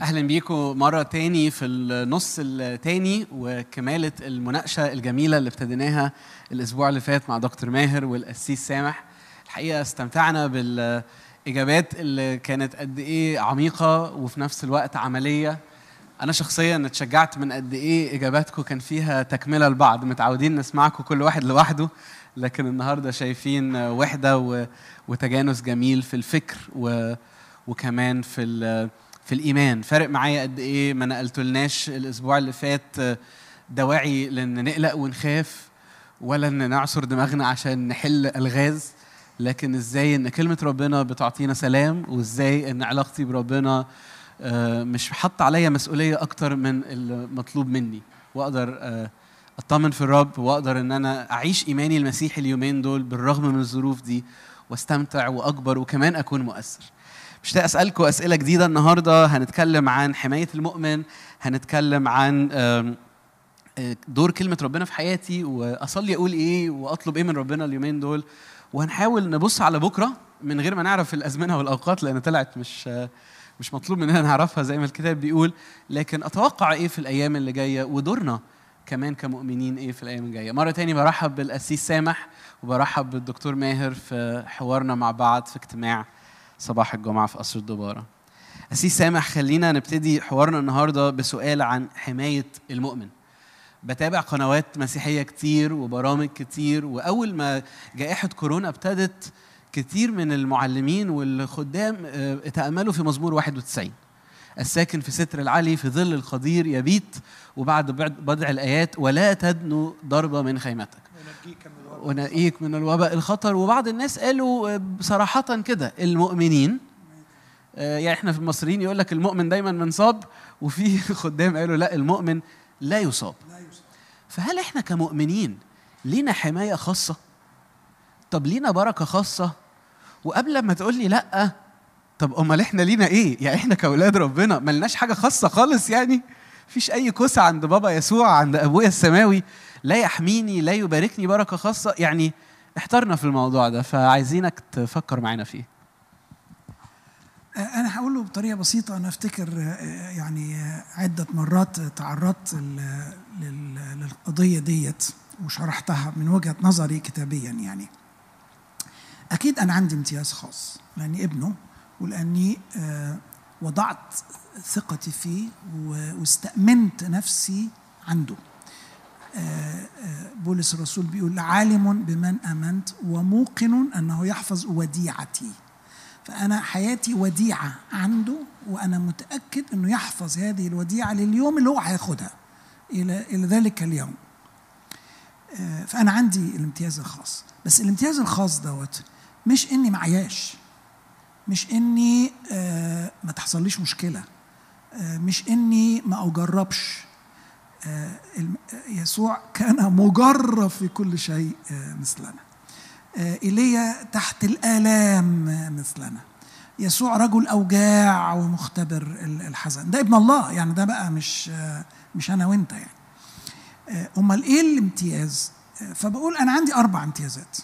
أهلا بيكم مرة تاني في النص التاني وكمالة المناقشة الجميلة اللي ابتديناها الأسبوع اللي فات مع دكتور ماهر والقسيس سامح الحقيقة استمتعنا بالإجابات اللي كانت قد إيه عميقة وفي نفس الوقت عملية أنا شخصيا اتشجعت من قد إيه اجاباتكم كان فيها تكملة لبعض متعودين نسمعكم كل واحد لوحده لكن النهارده شايفين وحدة وتجانس جميل في الفكر. وكمان في. في الإيمان. فارق معايا قد إيه ما نقلتولناش الأسبوع اللي فات دواعي لأن نقلق ونخاف ولا إن نعصر دماغنا عشان نحل الغاز. لكن إزاي إن كلمة ربنا بتعطينا سلام وإزاي إن علاقتي بربنا آه، مش حاطة عليا مسؤولية أكتر من المطلوب مني. وأقدر آه، أطمن في الرب وأقدر إن أنا أعيش إيماني المسيحي اليومين دول بالرغم من الظروف دي وأستمتع وأكبر وكمان أكون مؤثر. مشتاق اسالكم أسئلة جديدة النهارده. هنتكلم عن حماية المؤمن هنتكلم عن آه، دور كلمة ربنا في حياتي وأصلي أقول إيه وأطلب إيه من ربنا اليومين دول. وهنحاول نبص على بكرة من غير ما نعرف الأزمنة والأوقات لأن طلعت مش آه، مش مطلوب مننا نعرفها زي ما الكتاب بيقول. لكن أتوقع إيه في الأيام اللي جاية؟ ودورنا كمان كمؤمنين إيه في الأيام الجاية؟ مرة تاني برحب بالقسيس سامح وبرحب بالدكتور ماهر في حوارنا مع بعض في اجتماع صباح الجمعة في قصر الدبارة. قسيس سامح خلينا نبتدي حوارنا النهارده بسؤال عن حماية المؤمن. بتابع قنوات مسيحية كتير وبرامج كتير وأول ما جائحة كورونا ابتدت كتير من المعلمين والخدام آه، اتأملوا في مزمور 91 الساكن في ستر العلي في ظل القدير يبيت وبعد بعد- بضع الآيات ولا تدنو ضربه من خيمتك. ونقيك من الوباء الخطر. وبعض الناس قالوا صراحة كده المؤمنين آه، يعني إحنا في المصريين يقول لك المؤمن دايما منصاب وفي خدام قالوا لا المؤمن لا يصاب. فهل إحنا كمؤمنين لينا حماية خاصة؟ طب لينا بركة خاصة؟ وقبل ما تقول لي لأ طب أمال إحنا لينا إيه؟ يعني إحنا كأولاد ربنا ملناش حاجة خاصة خالص يعني؟ مفيش أي كوسه عند بابا يسوع عند أبويا السماوي لا يحميني لا يباركني بركة خاصة. يعني احترنا في الموضوع ده فعايزينك تفكر معانا فيه. أنا هقوله بطريقة بسيطة. أنا أفتكر آه، يعني عدة مرات تعرضت لل- لل- للقضية ديت وشرحتها من وجهة نظري كتابيا يعني. أكيد أنا عندي امتياز خاص لأني ابنه ولأني آه، وضعت ثقتي فيه واستأمنت نفسي عنده. آه، آه، بولس الرسول بيقول عالم بمن آمنت وموقن أنه يحفظ وديعتي. فأنا حياتي وديعة عنده وأنا متأكد أنه يحفظ هذه الوديعة لليوم اللي هو هياخدها إلى إلى ذلك اليوم. آه، فأنا عندي الامتياز الخاص، بس الامتياز الخاص دوت مش إني معياش. مش إني آه، ما تحصليش مشكلة. آه، مش إني ما أجربش. آه، يسوع كان مجرب في كل شيء مثلنا. إيليا تحت الآلام مثلنا. يسوع رجل أوجاع ومختبر ال- الحزن. ده ابن الله يعني ده بقى مش مش أنا وأنت يعني. أمال إيه الامتياز؟ فبقول أنا عندي أربع امتيازات.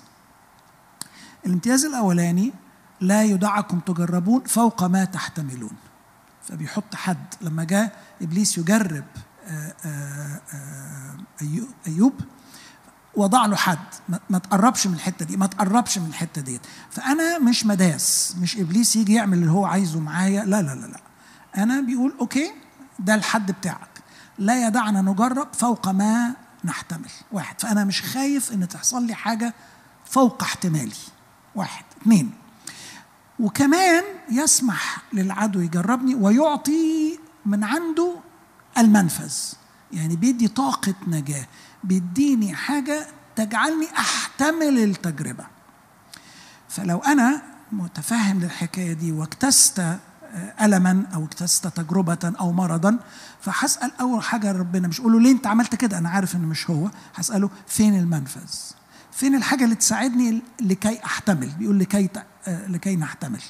الامتياز الأولاني لا يدعكم تجربون فوق ما تحتملون. فبيحط حد. لما جاء إبليس يجرب آه، آه، آه، أيوب وضع له حد. ما ما تقربش من الحتة دي ما تقربش من الحتة ديت. فأنا مش مداس مش إبليس يجي يعمل اللي هو عايزه معايا. لا لا لا لا. أنا بيقول أوكي ده الحد بتاعك. لا يدعنا نجرب فوق ما نحتمل. واحد. فأنا مش خايف إن تحصل لي حاجة فوق احتمالي. واحد. اثنين وكمان يسمح للعدو يجربني ويعطي من عنده المنفذ. يعني بيدي طاقة نجاة بيديني حاجة تجعلني أحتمل التجربة. فلو أنا متفهم للحكاية دي واجتزت آه، ألما أو اجتزت تجربة أو مرضا فهسأل أول حاجة ربنا مش أقول له ليه أنت عملت كده؟ أنا عارف إنه مش هو. هسأله فين المنفذ؟ فين الحاجة اللي تساعدني لكي أحتمل؟ بيقول لكي لكي نحتمل.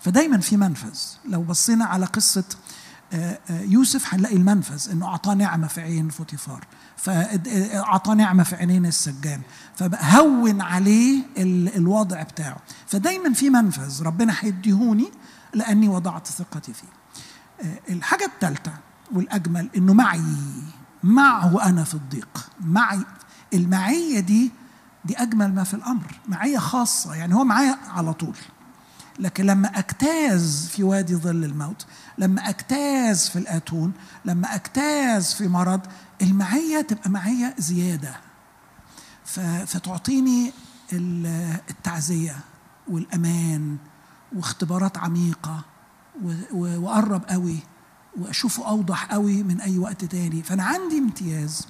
فدايما في منفذ. لو بصينا على قصة آه، آه، يوسف هنلاقي المنفذ إنه أعطاه نعمة في عين فوتيفار. فاعطاه نعمة في عينين السجان. فهون عليه ال- الوضع بتاعه. فدايما في منفذ. ربنا هيديهوني لأني وضعت ثقتي فيه. آه، الحاجة الثالثة والأجمل إنه معي معه أنا في الضيق. معي المعية دي دي أجمل ما في الأمر معية خاصة يعني هو معايا على طول. لكن لما أجتاز في وادي ظل الموت لما أجتاز في الآتون لما أجتاز في مرض المعية تبقى معية زيادة. فتعطيني التعزية والأمان واختبارات عميقة وأقرب قوي وأشوفه أوضح قوي من أي وقت تاني. فأنا عندي امتياز.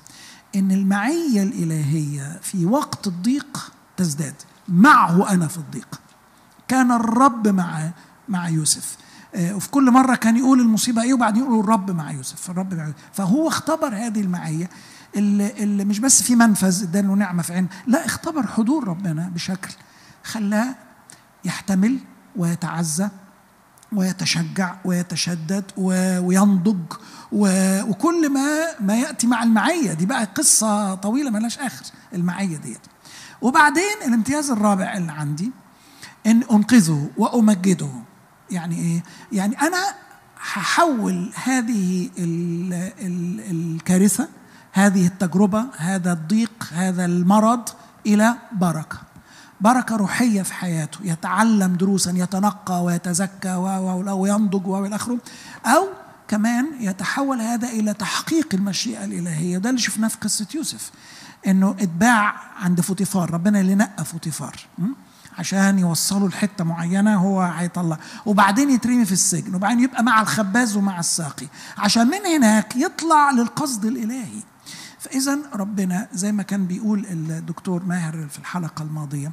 إن المعية الإلهية في وقت الضيق تزداد. معه أنا في الضيق. كان الرب مع مع يوسف. آه، وفي كل مرة كان يقول المصيبة إيه وبعدين يقول الرب مع يوسف. الرب مع يوسف. فهو اختبر هذه المعية. اللي, اللي مش بس في منفذ اداله نعمة في عين. لا اختبر حضور ربنا بشكل خلاه يحتمل ويتعزى ويتشجع ويتشدد وينضج وكل ما ما يأتي مع المعية. دي بقى قصة طويلة ملاش آخر المعية ديت. وبعدين الامتياز الرابع اللي عندي إن أنقذه وأمجده. يعني إيه؟ يعني أنا هحول هذه ال ال الكارثة هذه التجربة هذا الضيق هذا المرض إلى بركة. بركة روحية في حياته يتعلم دروسا يتنقى ويتزكى وينضج وإلى آخره. أو كمان يتحول هذا إلى تحقيق المشيئة الإلهية. ده اللي شفناه في قصة يوسف إنه اتباع عند فوطيفار ربنا اللي نقى فوطيفار عشان يوصلوا لحتة معينة هو هيطلع وبعدين يترمي في السجن وبعدين يبقى مع الخباز ومع الساقي. عشان من هناك يطلع للقصد الإلهي. فاذا ربنا زي ما كان بيقول الدكتور ماهر في الحلقة الماضية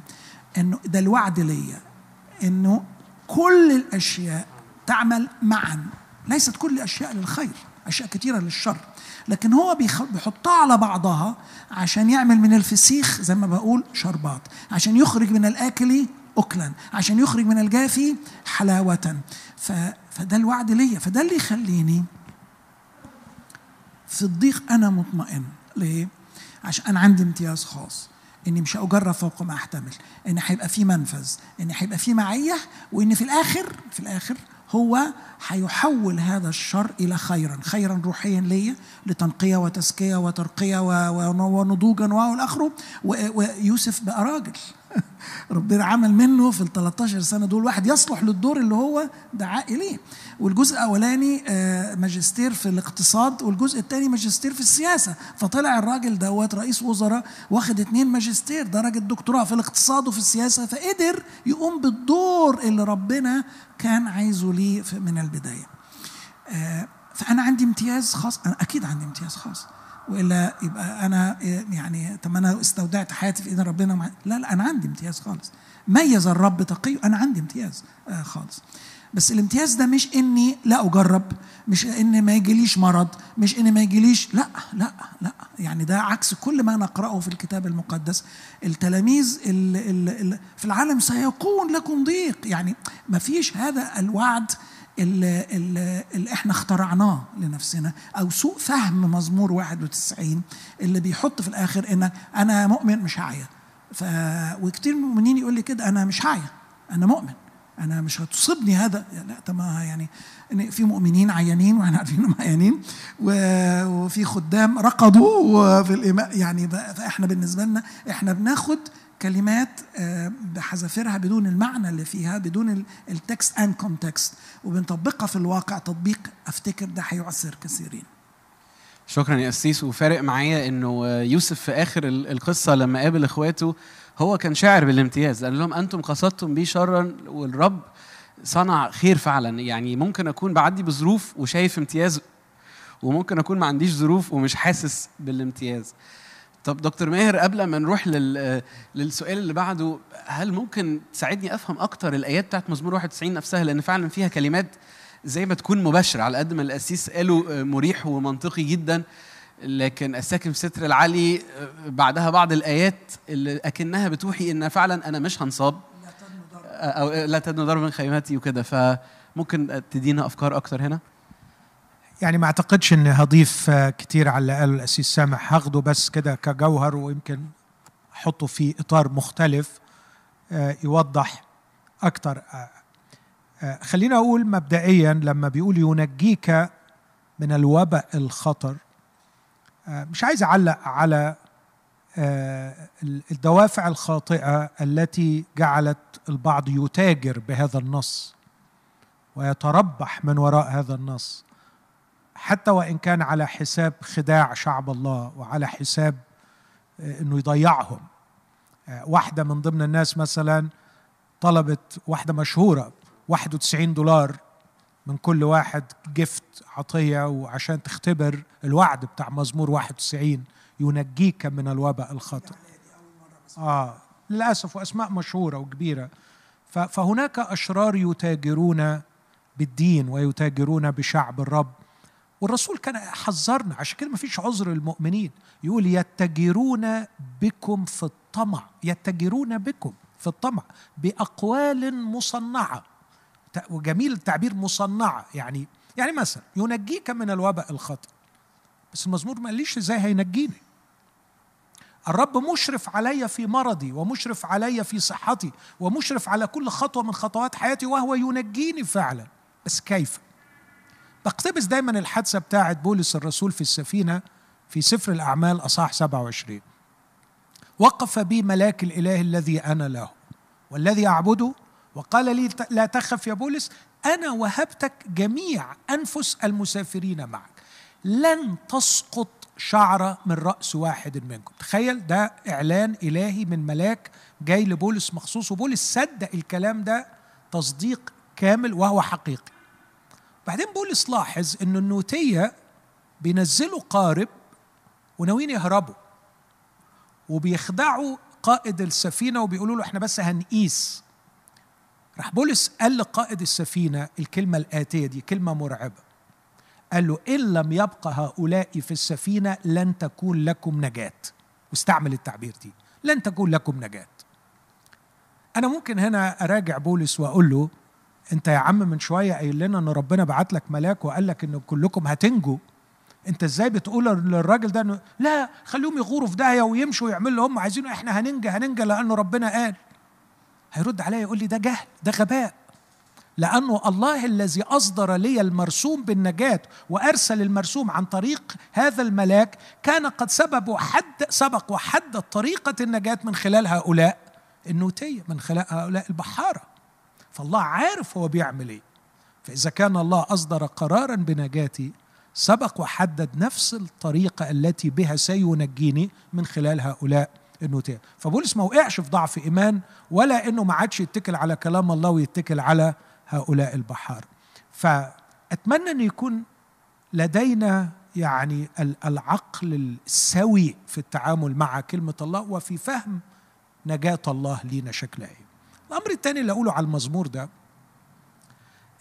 إنه ده الوعد ليا إنه كل الأشياء تعمل معا. ليست كل الاشياء للخير أشياء كثيره للشر. لكن هو بيحطها على بعضها عشان يعمل من الفسيخ زي ما بقول شربات عشان يخرج من الأكل اكلا عشان يخرج من الجافي حلاوة. فده الوعد ليا. فده اللي يخليني في الضيق أنا مطمئن. ليه؟ عشان أنا عندي امتياز خاص. إني مش هأجرب فوق ما أحتمل. إن هيبقى في منفذ. إن هيبقى في معية. وإن في الآخر في الآخر هو هيحول هذا الشر إلى خيرا. خيرا روحيا ليا لتنقية وتزكية وترقية ونضوجا والى اخره ويوسف بقى راجل. ربنا عمل منه في ال 13 سنة دول واحد يصلح للدور اللي هو دعا إليه. والجزء الأولاني آه، ماجستير في الاقتصاد والجزء الثاني ماجستير في السياسة. فطلع الراجل دوت رئيس وزراء واخد اتنين ماجستير درجة دكتوراه في الاقتصاد وفي السياسة فقدر يقوم بالدور اللي ربنا كان عايزه ليه من البداية. آه، فأنا عندي امتياز خاص أنا أكيد عندي امتياز خاص. وإلا يبقى أنا يعني طب أنا استودعت حياتي في إيد ربنا مع... لا لا أنا عندي امتياز خالص. ميز الرب تقي أنا عندي امتياز آه خالص. بس الامتياز ده مش إني لا أجرب مش ان ما يجيليش مرض مش ان ما يجيليش لا لا لا. يعني ده عكس كل ما نقرأه في الكتاب المقدس. التلاميذ في العالم سيكون لكم ضيق. يعني ما فيش هذا الوعد اللي, اللي, إحنا اخترعناه لنفسنا أو سوء فهم مزمور 91 اللي بيحط في الآخر انك أنا مؤمن مش هعيا. ف وكتير من المؤمنين يقول لي كده أنا مش هعيا أنا مؤمن أنا مش هتصيبني هذا. لا طب يعني في مؤمنين عيانين وإحنا عارفين إنهم عيانين وفي خدام رقدوا في الإيمان يعني فإحنا بالنسبة لنا إحنا بناخد كلمات آه، بحذافيرها بدون المعنى اللي فيها بدون ال text and context وبنطبقها في الواقع. تطبيق أفتكر ده هيعثر كثيرين. شكرا يا قسيس وفارق معايا إنه يوسف في آخر القصة لما قابل إخواته هو كان شاعر بالامتياز. قال لهم أنتم قصدتم بي شرا والرب صنع خير فعلا. يعني ممكن أكون بعدي بظروف وشايف امتياز وممكن أكون ما عنديش ظروف ومش حاسس بالامتياز. طب دكتور ماهر قبل ما نروح لل... للسؤال اللي بعده هل ممكن تساعدني أفهم أكتر الآيات بتاعت مزمور 91 نفسها؟ لأن فعلا فيها كلمات زي ما تكون مباشرة على قد ما القسيس قالوا مريح ومنطقي جدا. لكن الساكن في ستر العلي بعدها بعض الآيات اللي أكنها بتوحي إن فعلا أنا مش هنصاب. أو لا تدنو ضرب من خيمتي وكده. فممكن تدينا أفكار أكتر هنا؟ يعني ما اعتقدش اني هضيف كتير على اللي قاله الأسيس سامح. هاخده بس كده كجوهر ويمكن أحطه في إطار مختلف آه، يوضح أكتر. آه، آه، خلينا أقول مبدئيا لما بيقول ينجيك من الوباء الخطر آه، مش عايز أعلق على آه، الدوافع الخاطئة التي جعلت البعض يتاجر بهذا النص ويتربح من وراء هذا النص. حتى وإن كان على حساب خداع شعب الله وعلى حساب إنه يضيعهم. واحدة من ضمن الناس مثلا طلبت واحدة مشهورة 91 دولار من كل واحد جفت عطية وعشان تختبر الوعد بتاع مزمور 91 ينجيك من الوباء الخطر آه للأسف وأسماء مشهورة وكبيرة. فهناك أشرار يتاجرون بالدين ويتاجرون بشعب الرب والرسول كان حذرنا عشان كده ما فيش عذر للمؤمنين. يقول يتجرون بكم في الطمع يتجرون بكم في الطمع بأقوال مصنعة. وجميل التعبير مصنعة يعني يعني مثلا ينجيك من الوباء الخطأ. بس المزمور ما قاليش إزاي هينجيني. الرب مشرف علي في مرضي ومشرف علي في صحتي ومشرف على كل خطوة من خطوات حياتي وهو ينجيني فعلا. بس كيف؟ بقتبس دايما الحادثة بتاعت بولس الرسول في السفينة في سفر الأعمال أصحاح 27 وقف بي ملاك الإله الذي أنا له والذي أعبده وقال لي لا تخف يا بولس أنا وهبتك جميع أنفس المسافرين معك. لن تسقط شعرة من رأس واحد منكم. تخيل ده إعلان إلهي من ملاك جاي لبولس مخصوص وبولس صدق الكلام ده تصديق كامل وهو حقيقي. بعدين بولس لاحظ أن النوتية بينزلوا قارب وناويين يهربوا وبيخدعوا قائد السفينة وبيقولوا له إحنا بس هنقيس. راح بولس قال لقائد السفينة الكلمة الآتية دي كلمة مرعبة. قال له إن لم يبقى هؤلاء في السفينة لن تكون لكم نجاة. واستعمل التعبير دي. لن تكون لكم نجاة. أنا ممكن هنا أراجع بولس وأقول له أنت يا عم من شوية قايل لنا إن ربنا بعت لك ملاك وقال لك إن كلكم هتنجوا. انت إزاي بتقول للراجل ده انه لا خليهم يغوروا في داهية ويمشوا ويعملوا اللي هم عايزينه إحنا هننجى هننجى لأنه ربنا قال. هيرد عليا يقول لي ده جهل ده غباء. لأنه الله الذي أصدر لي المرسوم بالنجاة وأرسل المرسوم عن طريق هذا الملاك كان قد سبب وحد سبق وحدد طريقة النجاة من خلال هؤلاء النوتية من خلال هؤلاء البحارة. فالله عارف هو بيعمل إيه. فإذا كان الله أصدر قرارا بنجاتي سبق وحدد نفس الطريقة التي بها سينجيني من خلال هؤلاء النوتية فبولس ما وقعش في ضعف إيمان ولا إنه ما عادش يتكل على كلام الله ويتكل على هؤلاء البحار. فأتمنى أن يكون لدينا يعني العقل السوي في التعامل مع كلمة الله وفي فهم نجاة الله لينا شكلها إيه الأمر الثاني اللي أقوله على المزمور ده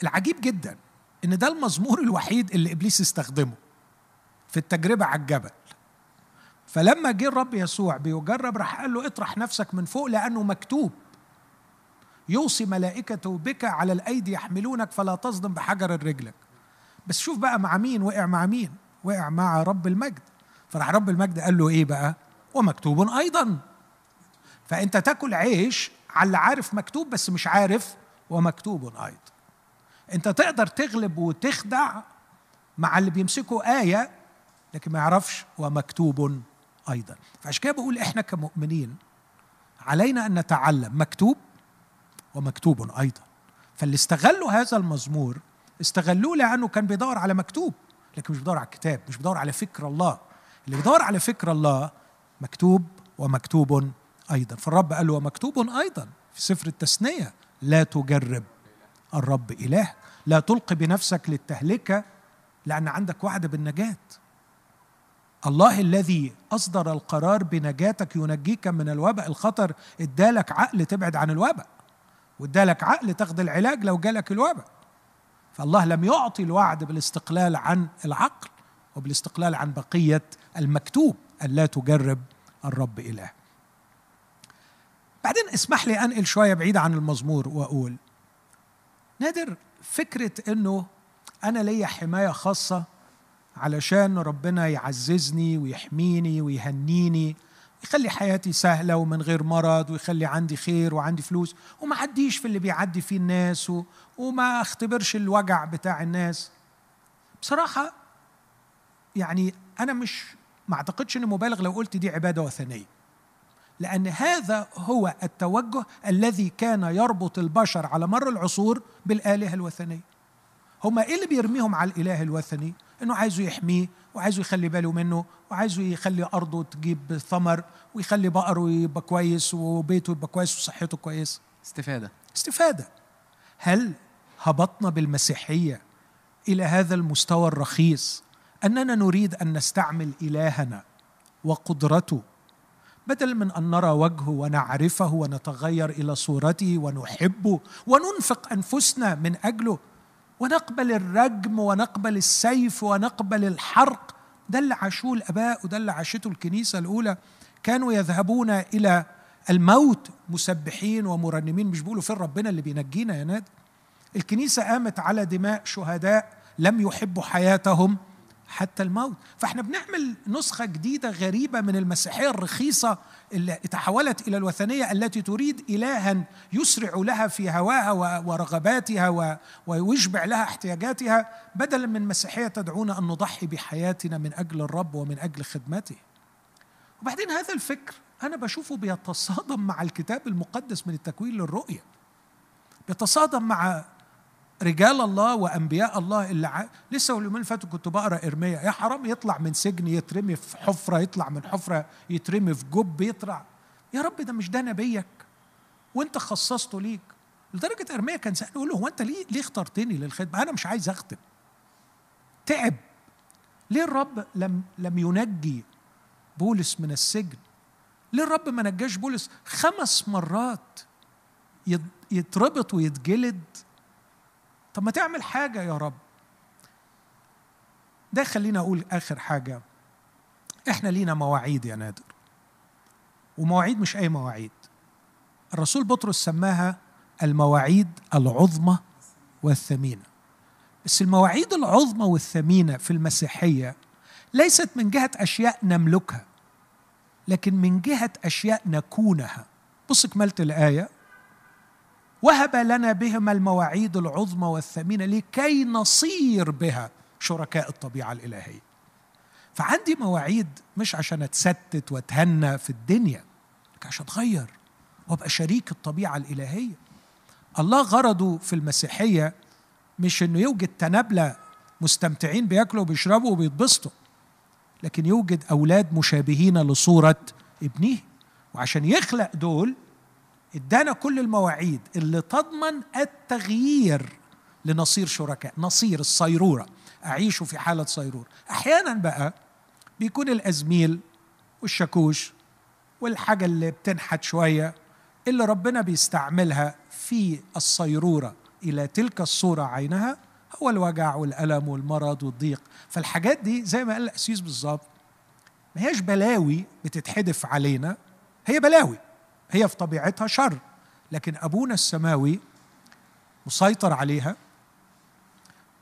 العجيب جدا إن ده المزمور الوحيد اللي إبليس استخدمه في التجربة على الجبل. فلما جه الرب يسوع بيجرب راح قال له اطرح نفسك من فوق لأنه مكتوب. يوصي ملائكته بك على الأيدي يحملونك فلا تصدم بحجر رجلك. بس شوف بقى مع مين وقع مع مين. وقع مع رب المجد. فراح رب المجد قال له إيه بقى؟ ومكتوب أيضا. فأنت تاكل عيش على اللي عارف مكتوب بس مش عارف ومكتوب أيضا انت تقدر تغلب وتخدع مع اللي بيمسكوا آية لكن ما يعرفش ومكتوب أيضا. فعشان كده بقول إحنا كمؤمنين علينا أن نتعلم مكتوب ومكتوب أيضا. فاللي استغلوا هذا المزمور استغلوه لأنه كان بيدور على مكتوب لكن مش بيدور على الكتاب مش بيدور على فكر الله. اللي بيدور على فكر الله مكتوب ومكتوب أيضا. فالرب قال ومكتوب أيضا في سفر التثنية لا تجرب الرب اله لا تلقي بنفسك للتهلكة لأن عندك وعد بالنجاة. الله الذي أصدر القرار بنجاتك ينجيك من الوباء. الخطر ادالك عقل تبعد عن الوباء وادالك عقل تاخد العلاج لو جالك الوباء. فالله لم يعطي الوعد بالاستقلال عن العقل وبالاستقلال عن بقية المكتوب أن لا تجرب الرب إله. بعدين اسمح لي أنقل شوية بعيد عن المزمور وأقول. نادر فكرة أنه أنا ليا حماية خاصة علشان ربنا يعززني ويحميني ويهنيني يخلي حياتي سهلة ومن غير مرض ويخلي عندي خير وعندي فلوس وما عديش في اللي بيعدي فيه الناس و... وما اختبرش الوجع بتاع الناس. بصراحة يعني أنا مش ما أعتقدش إني مبالغ لو قلت دي عبادة وثنية. لأن هذا هو التوجه الذي كان يربط البشر على مر العصور بالآلهة الوثنية. هما إيه اللي بيرميهم على الإله الوثني؟ إنه عايزه يحميه وعايزه يخلي باله منه وعايزه يخلي أرضه تجيب ثمر ويخلي بقره يبقى كويس وبيته يبقى كويس وصحته كويسة استفادة. استفادة. هل هبطنا بالمسيحية إلى هذا المستوى الرخيص أننا نريد أن نستعمل إلهنا وقدرته بدل من أن نرى وجهه ونعرفه ونتغير إلى صورته ونحبه وننفق أنفسنا من أجله ونقبل الرجم ونقبل السيف ونقبل الحرق ده اللي عاشوه الآباء وده اللي عاشته الكنيسة الأولى. كانوا يذهبون إلى الموت مسبحين ومرنمين مش بيقولوا فين ربنا اللي بينجينا يا نادي الكنيسة قامت على دماء شهداء لم يحبوا حياتهم. حتى الموت. فاحنا بنعمل نسخة جديدة غريبة من المسيحية الرخيصة اللي تحولت إلى الوثنية التي تريد إلها يسرع لها في هواها ورغباتها ويشبع لها احتياجاتها بدلا من مسيحية تدعونا أن نضحي بحياتنا من أجل الرب ومن أجل خدمته. وبعدين هذا الفكر أنا بشوفه بيتصادم مع الكتاب المقدس من التكوين للرؤية. بيتصادم مع رجال الله وأنبياء الله اللي ع... لسه اليومين اللي فاتوا كنت بقرأ ارميا يا حرام يطلع من سجن يترمي في حفرة يطلع من حفرة يترمي في جب يطلع. يا رب ده مش ده نبيك. وأنت خصصته ليك. لدرجة ارميا كان سأل يقول له هو أنت ليه ليه اخترتني للخدمة؟ أنا مش عايز اخدم تعب. ليه الرب لم لم ينجي بولس من السجن؟ ليه الرب ما نجاش بولس خمس مرات؟ يتربط ويتجلد؟ طب ما تعمل حاجة يا رب. ده خلينا أقول آخر حاجة. إحنا لينا مواعيد يا نادر. ومواعيد مش أي مواعيد. الرسول بطرس سماها المواعيد العظمى والثمينة. بس المواعيد العظمى والثمينة في المسيحية ليست من جهة أشياء نملكها لكن من جهة أشياء نكونها. بص كملت الآية. وهب لنا بهما المواعيد العظمى والثمينة لكي نصير بها شركاء الطبيعة الإلهية. فعندي مواعيد مش عشان أتستت وأتهنى في الدنيا عشان أتغير وأبقى شريك الطبيعة الإلهية. الله غرضه في المسيحية مش إنه يوجد تنابلة مستمتعين بياكلوا وبيشربوا وبيتبسطوا لكن يوجد أولاد مشابهين لصورة ابنه وعشان يخلق دول ادانا كل المواعيد اللي تضمن التغيير لنصير شركاء نصير الصيرورة أعيش في حالة صيرورة أحيانا بقى بيكون الأزميل والشاكوش والحاجة اللي بتنحت شوية اللي ربنا بيستعملها في الصيرورة إلى تلك الصورة عينها هو الوجع والألم والمرض والضيق. فالحاجات دي زي ما قال الأسيس بالظبط ما هيش بلاوي بتتحدف علينا هي بلاوي. هي في طبيعتها شر لكن أبونا السماوي مسيطر عليها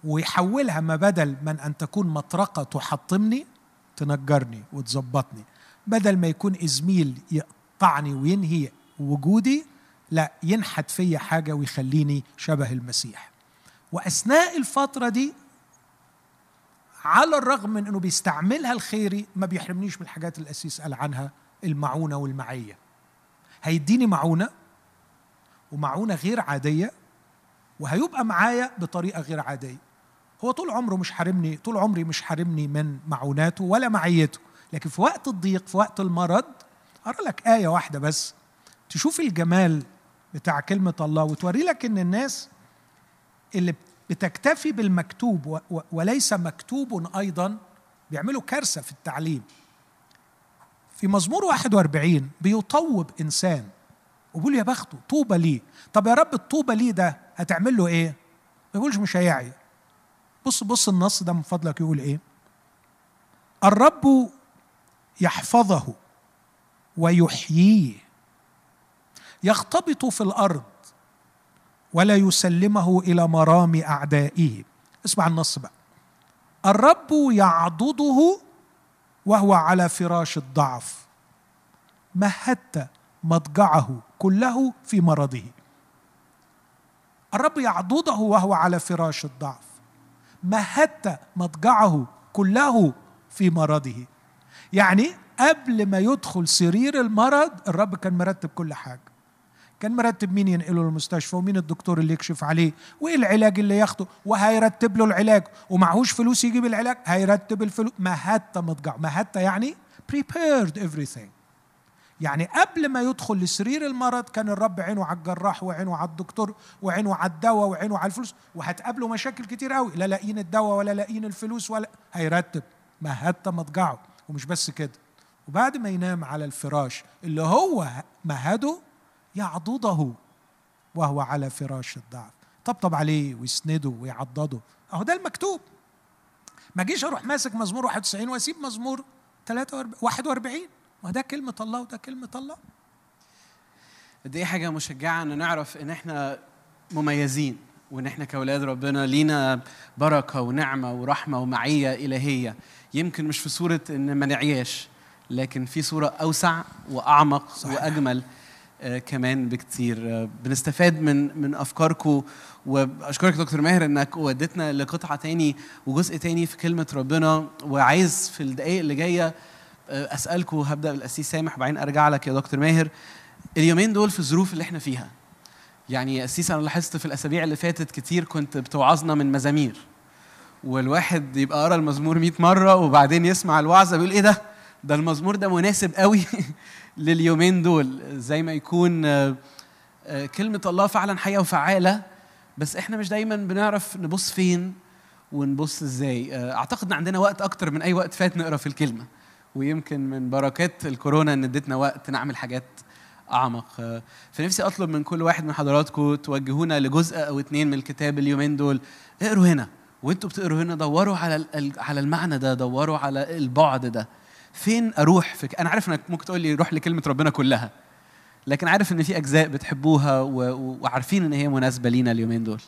ويحولها ما بدل من أن تكون مطرقة تحطمني تنجرني وتظبطني. بدل ما يكون إزميل يقطعني وينهي وجودي لا ينحت فيا حاجة ويخليني شبه المسيح. وأثناء الفترة دي على الرغم من إنه بيستعملها الخيري ما بيحرمنيش من الحاجات اللي قال عنها المعونة والمعية. هيديني معونة ومعونة غير عادية وهيبقى معايا بطريقة غير عادية. هو طول عمره مش حارمني طول عمري مش حارمني من معوناته ولا معيته. لكن في وقت الضيق في وقت المرض أرى لك آية واحدة بس. تشوف الجمال بتاع كلمة الله وتوري لك إن الناس اللي بتكتفي بالمكتوب وليس مكتوب أيضا بيعملوا كارثة في التعليم. في مزمور 41 بيطوب إنسان. وبيقول يا بخته طوبى ليه؟ طب يا رب الطوبى ليه ده؟ هتعمل له إيه؟ ما يقولش مش هيعي. بص بص النص ده من فضلك يقول إيه؟ الرب يحفظه ويحييه. يختبط في الأرض ولا يسلمه إلى مرام أعدائه. اسمع النص بقى. الرب يعضده وهو على فراش الضعف. مهدت مضجعه كله في مرضه. الرب يعضده وهو على فراش الضعف. مهدت مضجعه كله في مرضه. يعني قبل ما يدخل سرير المرض الرب كان مرتب كل حاجة. كان مرتب مين ينقله للمستشفى ومين الدكتور اللي يكشف عليه؟ وإيه العلاج اللي ياخده؟ وهيرتب له العلاج. ومعهوش فلوس يجيب العلاج هيرتب الفلوس مهدت مضجع. مهدت يعني prepared everything. يعني قبل ما يدخل لسرير المرض كان الرب عينه على الجراح وعينه على الدكتور وعينه على الدواء وعينه على الفلوس. وهتقابله مشاكل كتير قوي. لا لاقيين الدواء ولا لاقيين الفلوس ولا هيرتب. مهدت مضجعه. ومش بس كده. وبعد ما ينام على الفراش اللي هو مهده يعضده وهو على فراش الضعف. طبطب عليه ويسنده ويعضده. أهو ده المكتوب. ما جيش أروح ماسك مزمور 91 وأسيب مزمور 43 41 ما ده كلمة الله وده كلمة الله. قد إيه حاجة مشجعة إن نعرف إن إحنا مميزين وإن إحنا كأولاد ربنا لينا بركة ونعمة ورحمة ومعية إلهية. يمكن مش في صورة إن ما نعياش لكن في صورة أوسع وأعمق صحيح. وأجمل كمان بكتير. آه، بنستفاد من من افكاركم وأشكرك دكتور ماهر إنك وديتنا لقطعة تاني وجزء تاني في كلمة ربنا. وعايز في الدقائق اللي جاية آه، اسالكم هبدأ بالأسيس سامح وبعدين أرجع لك يا دكتور ماهر. اليومين دول في الظروف اللي إحنا فيها. يعني يا أسيس أنا لاحظت في الأسابيع اللي فاتت كتير كنت بتوعظنا من مزامير. والواحد يبقى قرا المزمور 100 مرة وبعدين يسمع الوعظة بيقول إيه ده؟ ده المزمور ده مناسب قوي لليومين دول. زي ما يكون آه، آه، كلمة الله فعلا حية وفعالة بس إحنا مش دايما بنعرف نبص فين ونبص إزاي. آه، أعتقد إن عندنا وقت أكتر من أي وقت فات نقرأ في الكلمة ويمكن من بركات الكورونا إن ادتنا وقت نعمل حاجات أعمق. فنفسي أطلب من كل واحد من حضراتكم توجهونا لجزء أو اتنين من الكتاب اليومين دول. اقروا هنا وانتوا بتقروا هنا دوروا على على المعنى ده دوروا على البعد ده. فين أروح في أنا عارف إنك ممكن تقول لي روح لكلمة ربنا كلها لكن عارف إن في أجزاء بتحبوها وعارفين إن هي مناسبة لينا اليومين دول.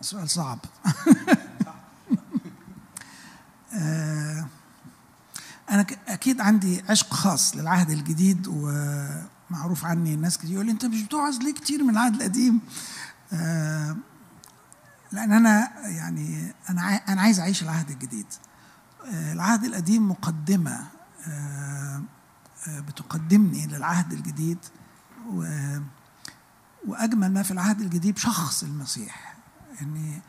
سؤال صعب. آه، أنا أكيد عندي عشق خاص للعهد الجديد ومعروف عني الناس كتير يقول لي أنت مش بتوعظ ليه كتير من العهد القديم؟ آه، لأن أنا يعني أنا أنا عايز أعيش العهد الجديد. آه، العهد القديم مقدمة آه، آه، بتقدمني للعهد الجديد وأجمل ما في العهد الجديد شخص المسيح. يعني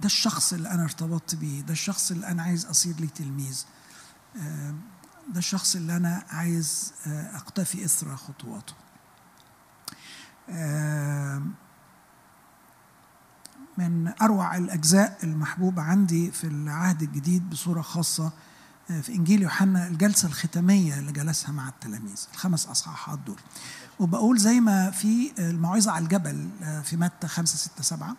ده الشخص اللي أنا ارتبطت بيه ده الشخص اللي أنا عايز أصير لي تلميذ. ده الشخص اللي أنا عايز أقتفي إثر خطواته. من أروع الأجزاء المحبوبة عندي في العهد الجديد بصورة خاصة آه، في إنجيل يوحنا الجلسة الختامية اللي جلسها مع التلاميذ الخمس أصحاحات دول. وبقول زي ما في الموعظه على الجبل آه، في متى 5 6 7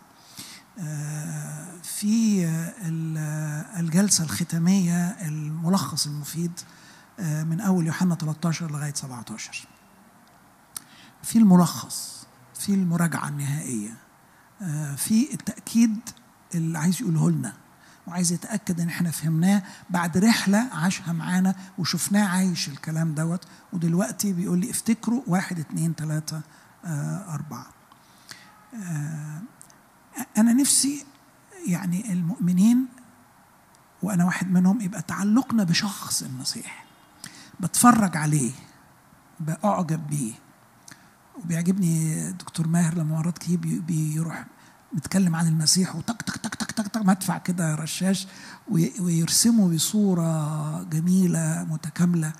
آه، في آه، ال- آه، الجلسة الختامية الملخص المفيد آه، من أول يوحنا 13 لغاية 17 في الملخص في المراجعة النهائية آه، في التأكيد اللي عايز يقوله لنا وعايز يتأكد إن إحنا فهمناه بعد رحلة عاشها معانا وشفناه عايش الكلام دوت. ودلوقتي بيقول لي افتكروا واحد اتنين تلاتة آه، أربعة. آه، أنا نفسي يعني المؤمنين وأنا واحد منهم يبقى تعلقنا بشخص المسيح بتفرج عليه بأعجب بيه. وبيعجبني دكتور ماهر لما مرات كتير بي- بيروح بيتكلم عن المسيح وتك تك تك تك تك, تك مدفع كده رشاش وي- ويرسمه بصورة جميلة متكاملة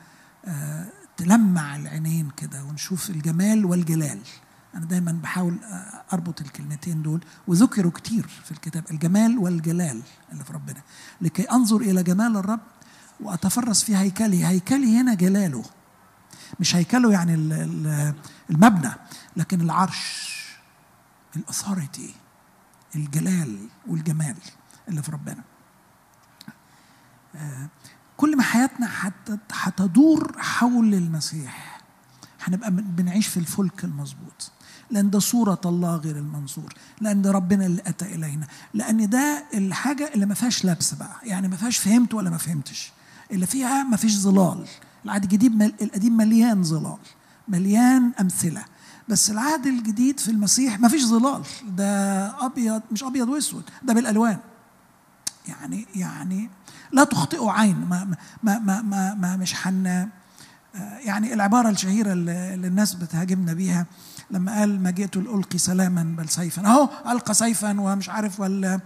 آه، تلمع العينين كده ونشوف الجمال والجلال. أنا دايما بحاول آه، أربط الكلمتين دول وذكروا كتير في الكتاب الجمال والجلال اللي في ربنا. لكي أنظر إلى جمال الرب وأتفرس في هيكله. هيكلي هنا جلاله. مش هيكله يعني ال- ال- المبنى لكن العرش الاثوريتي الجلال والجمال اللي في ربنا. آه، كل ما حياتنا هت- هتدور حول المسيح هنبقى بن- بنعيش في الفلك المظبوط. لأن ده صورة الله غير المنظور لأن ده ربنا اللي أتى إلينا. لأن ده الحاجة اللي ما فيهاش لبس بقى يعني ما فيهاش فهمت ولا ما فهمتش. اللي فيها ما فيش ظلال. العهد الجديد مل... القديم مليان ظلال مليان أمثلة. بس العهد الجديد في المسيح ما فيش ظلال. ده أبيض مش أبيض وأسود ده بالألوان. يعني يعني لا تخطئه عين ما ما ما ما, ما مش حن يعني العبارة الشهيرة اللي الناس بتهاجمنا بيها لما قال ما جئت لألقي سلاما بل سيفا. أهو ألقى سيفا ومش عارف وال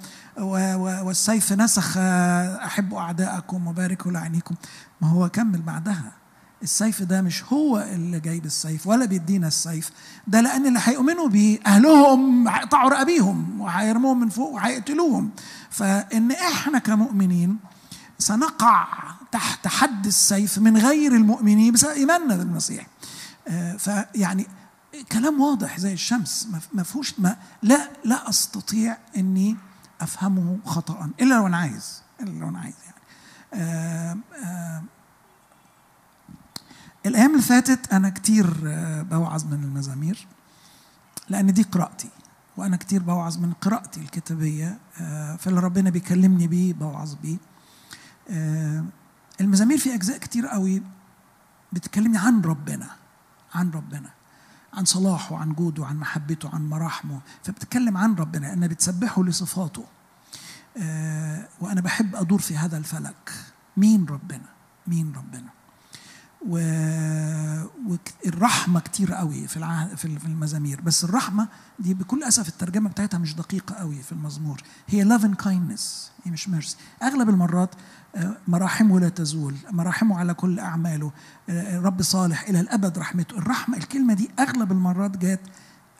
والسيف نسخ أحب أعداءكم وباركوا لعينيكم. ما هو كمل بعدها. السيف ده مش هو اللي جايب السيف ولا بيدينا السيف. ده لأن اللي هيؤمنوا بيه أهلهم هيقطعوا رقابيهم وهيرموهم من فوق وهيقتلوهم. فإن إحنا كمؤمنين سنقع تحت حد السيف من غير المؤمنين بسبب إيماننا بالمسيح. فيعني كلام واضح زي الشمس. ما فيهوش ما لا لا أستطيع إني أفهمه خطا إلا لو أنا عايز إلا لو أنا عايز يعني. آآ آآ الأيام اللي فاتت أنا كتير بوعظ من المزامير لأن دي قراءتي وأنا كتير بوعظ من قراءتي الكتابية فاللي ربنا بيكلمني بيه بوعظ بيه. المزامير في أجزاء كتير قوي بتكلمني عن ربنا عن ربنا عن صلاحه عن جوده عن محبته عن مراحمه فبتتكلم عن ربنا أنا بتسبحه لصفاته. آه وأنا بحب أدور في هذا الفلك. مين ربنا؟ مين ربنا؟ و... والرحمة كتير قوي في الع... في المزامير. بس الرحمة دي بكل أسف الترجمة بتاعتها مش دقيقة قوي في المزمور. هي love and kindness هي مش mercy أغلب المرات مراحمه لا تزول مراحمه على كل أعماله. رب صالح إلى الأبد رحمته. الرحمة الكلمة دي أغلب المرات جات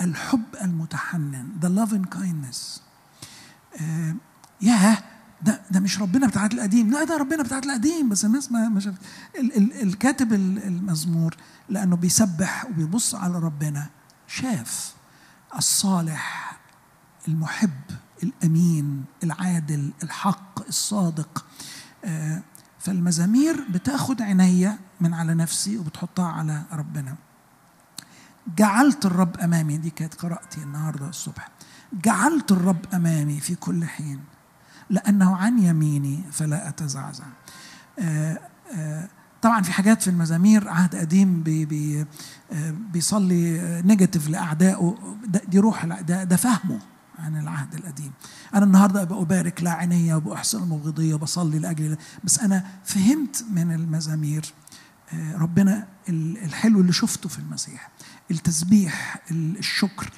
الحب المتحنن the love and kindness. آه ياه ده ده مش ربنا بتاع القديم. لا ده ربنا بتاع القديم بس الناس ما ما شافت. ال ال الكاتب المزمور لأنه بيسبح وبيبص على ربنا شاف الصالح المحب الأمين العادل الحق الصادق. فالمزامير بتاخد عينيا من على نفسي وبتحطها على ربنا. جعلت الرب أمامي دي كانت قراءتي النهارده الصبح. جعلت الرب أمامي في كل حين لأنه عن يميني فلا أتزعزع. آآ آآ طبعا في حاجات في المزامير عهد قديم بي بي بيصلي negative لأعدائه دي روح ده, ده فهمه. عن العهد القديم. أنا النهاردة أبقى أبارك لاعنيا وبأحسن لمبغضيا وبصلي لأجل بس أنا فهمت من المزامير ربنا الحلو اللي شفته في المسيح التسبيح الشكر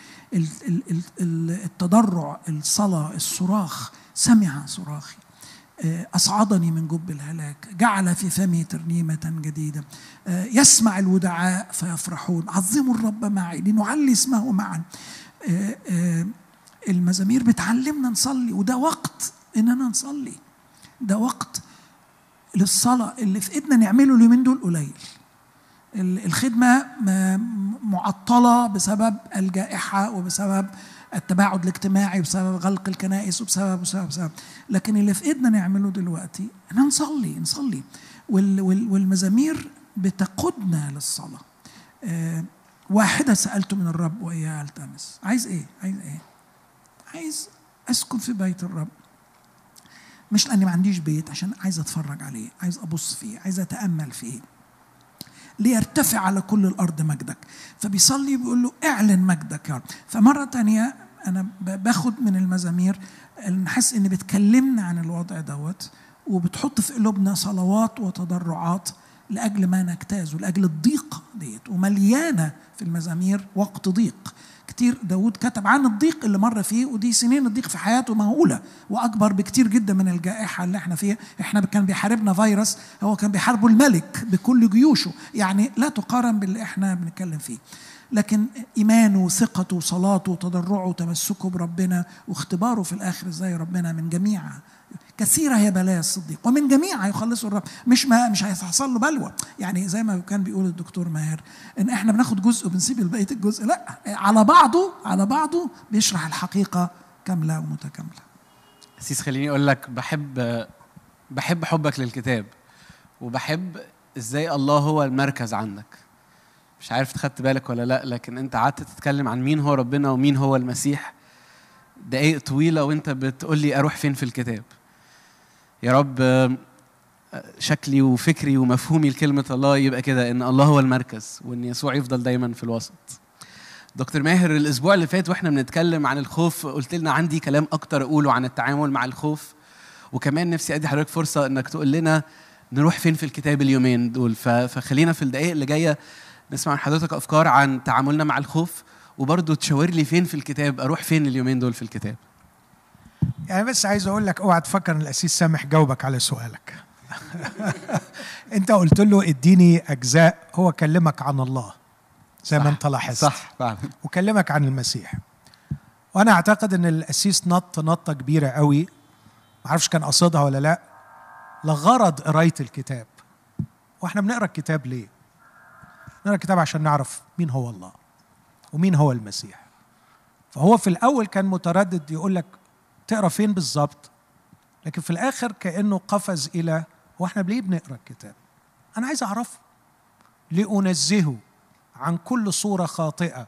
التضرع الصلاة الصراخ سمع صراخي أصعدني من جب الهلاك جعل في فمي ترنيمة جديدة يسمع الودعاء فيفرحون عظموا الرب معي لنعلي اسمه معا المزامير بتعلمنا نصلي وده وقت إننا نصلي. ده وقت للصلاة اللي في إيدنا نعمله اليومين دول قليل. الخدمة معطلة بسبب الجائحة وبسبب التباعد الاجتماعي بسبب غلق الكنائس وبسبب وبسبب وبسبب. لكن اللي في إيدنا نعمله دلوقتي ان نصلي نصلي. وال وال والمزامير بتقودنا للصلاة. آه واحدة سألت من الرب وإياها التمس عايز إيه؟ عايز إيه؟ عايز أسكن في بيت الرب. مش لأني ما عنديش بيت عشان عايز أتفرج عليه عايز أبص فيه عايز أتأمل فيه. ليرتفع على كل الأرض مجدك. فبيصلي بيقول له اعلن مجدك يا رب. فمرة تانية أنا باخد من المزامير نحس إن بتكلمنا عن الوضع دوت وبتحط في قلوبنا صلوات وتضرعات لأجل ما نجتاز ولاجل الضيق ديت ومليانة في المزامير وقت ضيق. كتير داود كتب عن الضيق اللي مر فيه ودي سنين الضيق في حياته مهولة وأكبر بكتير جدا من الجائحة اللي إحنا فيها. إحنا كان بيحاربنا فيروس هو كان بيحاربه الملك بكل جيوشه. يعني لا تقارن باللي إحنا بنتكلم فيه. لكن إيمانه وثقته وصلاته وتضرعه وتمسكه بربنا واختباره في الآخر إزاي ربنا من جميع كثيرة هي بلايا الصديق. ومن جميع يخلصه الرب. مش ما مش هيحصل له بلوى. يعني زي ما كان بيقول الدكتور ماهر إن إحنا بناخد جزء وبنسيب البقيه الجزء. لأ على بعضه على بعضه بيشرح الحقيقة كاملة ومتكاملة. سيس خليني أقول لك بحب بحب حبك للكتاب. وبحب إزاي الله هو المركز عندك. مش عارف خدت بالك ولا لأ لكن أنت قعدت تتكلم عن مين هو ربنا ومين هو المسيح. دقايق طويلة وأنت بتقول لي أروح فين في الكتاب؟ يا رب شكلي وفكري ومفهومي لكلمة الله يبقى كده إن الله هو المركز وإن يسوع يفضل دايما في الوسط. دكتور ماهر الأسبوع اللي فات وإحنا بنتكلم عن الخوف قلت لنا عندي كلام أكتر أقوله عن التعامل مع الخوف. وكمان نفسي أدي حضرتك فرصة إنك تقول لنا نروح فين في الكتاب اليومين دول. فخلينا في الدقائق اللي جاية نسمع من حضرتك أفكار عن تعاملنا مع الخوف وبرضه تشاور لي فين في الكتاب؟ أروح فين اليومين دول في الكتاب؟ يعني بس عايز أقول لك أوعى تفكر إن الاسيس سامح جاوبك على سؤالك. أنت قلت له إديني أجزاء هو كلمك عن الله زي ما أنت لاحظت. صح فعلا. وكلمك عن المسيح. وأنا أعتقد إن الاسيس نط نطة كبيرة قوي. ما أعرفش كان قصدها ولا لأ. لغرض قراية الكتاب. وإحنا بنقرأ الكتاب ليه؟ نقرا الكتاب عشان نعرف مين هو الله ومين هو المسيح. فهو في الأول كان متردد يقول لك تقرأ فين بالظبط؟ لكن في الآخر كأنه قفز إلى وإحنا ليه بنقرأ الكتاب؟ أنا عايز أعرفه. لأنزهه عن كل صورة خاطئة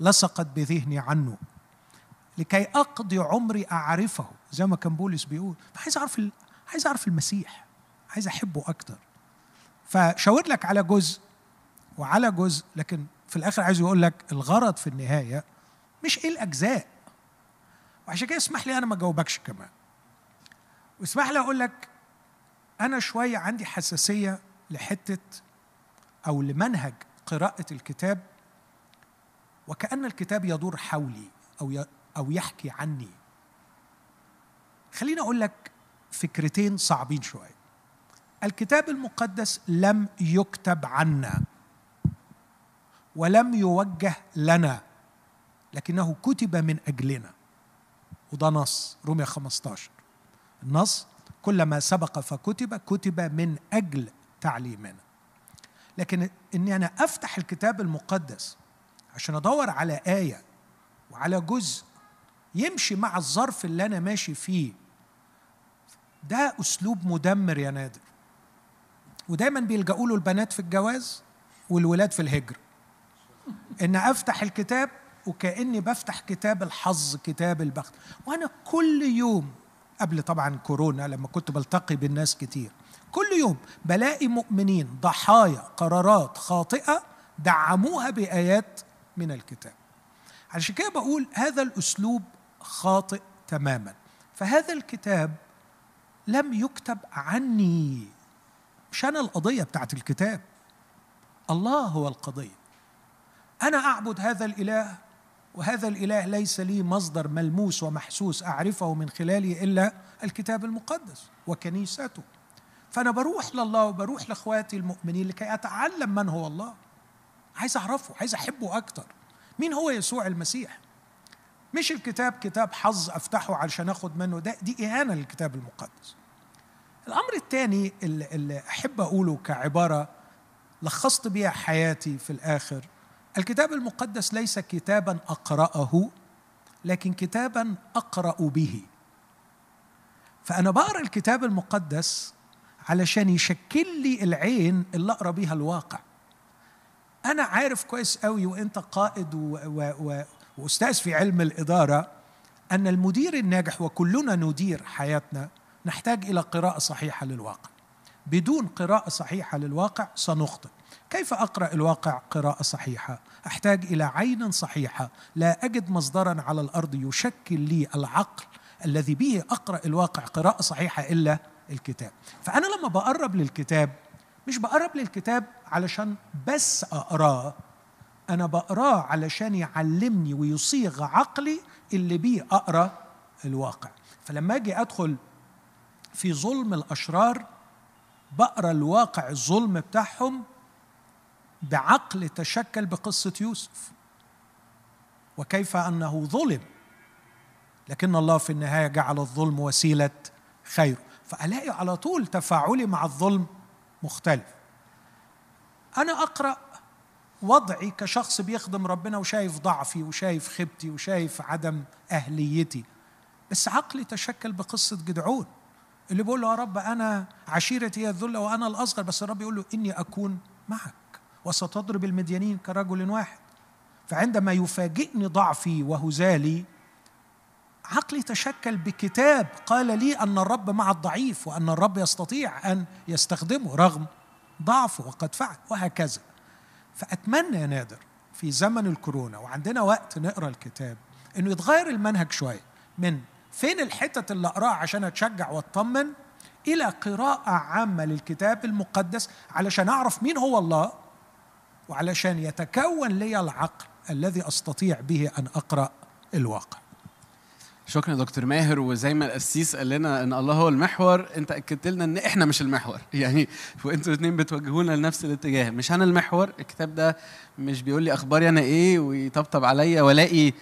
لصقت بذهني عنه. لكي أقضي عمري أعرفه زي ما كان بولس بيقول. عايز أعرف. عايز أعرف المسيح. عايز أحبه أكتر. فشاور لك على جزء وعلى جزء لكن في الآخر عايز يقول لك الغرض في النهاية مش إيه الأجزاء وعشان كده اسمح لي أنا ما أجاوبكش كمان واسمح لي أقول لك أنا شوية عندي حساسية لحتة أو لمنهج قراءة الكتاب وكأن الكتاب يدور حولي ي- أو يحكي عني. خليني أقول لك فكرتين صعبين شوية. الكتاب المقدس لم يكتب عنا ولم يوجه لنا لكنه كتب من أجلنا. وده نص رومية 15 النص كلما سبق فكتب كتب من أجل تعليمنا. لكن إني أنا أفتح الكتاب المقدس عشان أدور على آية وعلى جزء يمشي مع الظرف اللي أنا ماشي فيه ده أسلوب مدمر يا نادر. ودايما بيلجأوا له البنات في الجواز والولاد في الهجرة. إن أفتح الكتاب وكأني بفتح كتاب الحظ كتاب البخت. وأنا كل يوم قبل طبعا كورونا لما كنت بلتقي بالناس كتير كل يوم بلاقي مؤمنين ضحايا قرارات خاطئة دعموها بآيات من الكتاب. عشان كده بقول هذا الأسلوب خاطئ تماما. فهذا الكتاب لم يكتب عني. مش أنا القضية بتاعت الكتاب. الله هو القضية. أنا أعبد هذا الإله وهذا الإله ليس لي مصدر ملموس ومحسوس أعرفه من خلاله إلا الكتاب المقدس وكنيسته. فأنا بروح لله وبروح لإخواتي المؤمنين لكي أتعلم من هو الله. عايز أعرفه عايز أحبه أكتر. مين هو يسوع المسيح؟ مش الكتاب كتاب حظ أفتحه علشان آخد منه ده دي إهانة للكتاب المقدس. الأمر الثاني اللي, أحب أقوله كعبارة لخصت بيها حياتي في الآخر الكتاب المقدس ليس كتابا أقرأه لكن كتابا أقرأ به. فأنا بقرأ الكتاب المقدس علشان يشكل لي العين اللي أقرأ بيها الواقع. أنا عارف كويس قوي وأنت قائد و و و وأستاذ في علم الإدارة أن المدير الناجح وكلنا ندير حياتنا نحتاج إلى قراءة صحيحة للواقع. بدون قراءة صحيحة للواقع سنخطئ. كيف أقرأ الواقع قراءة صحيحة؟ أحتاج إلى عين صحيحة. لا أجد مصدرا على الأرض يشكل لي العقل الذي به أقرأ الواقع قراءة صحيحة إلا الكتاب. فأنا لما بقرب للكتاب مش بقرب للكتاب علشان بس أقرأه أنا بقرأه علشان يعلمني ويصيغ عقلي اللي بيه أقرأ الواقع. فلما أجي أدخل في ظلم الأشرار بقرأ الواقع الظلم بتاعهم بعقل تشكل بقصة يوسف. وكيف أنه ظلم. لكن الله في النهاية جعل الظلم وسيلة خير فألاقي على طول تفاعلي مع الظلم مختلف. أنا أقرأ وضعي كشخص بيخدم ربنا وشايف ضعفي وشايف خيبتي وشايف عدم أهليتي. بس عقلي تشكل بقصة جدعون. اللي بيقول له يا رب أنا عشيرتي هي الذلة وأنا الأصغر. بس الرب يقول له إني أكون معك. وستضرب المديانين كرجل واحد. فعندما يفاجئني ضعفي وهزالي عقلي تشكل بكتاب قال لي أن الرب مع الضعيف وأن الرب يستطيع أن يستخدمه رغم ضعفه وقد فعل وهكذا. فأتمنى يا نادر في زمن الكورونا وعندنا وقت نقرأ الكتاب إنه يتغير المنهج شوية. من فين الحتت اللي أقراها عشان أتشجع وأطمن إلى قراءة عامة للكتاب المقدس علشان أعرف مين هو الله وعلشان يتكون لي العقل الذي أستطيع به أن أقرأ الواقع. شكرا يا دكتور ماهر. وزي ما القسيس قال لنا إن الله هو المحور أنت أكدت لنا إن إحنا مش المحور. يعني وأنتوا الاثنين بتوجهونا لنفس الاتجاه. مش أنا المحور الكتاب ده مش بيقول لي اخباري أنا إيه ويطبطب عليا وألاقي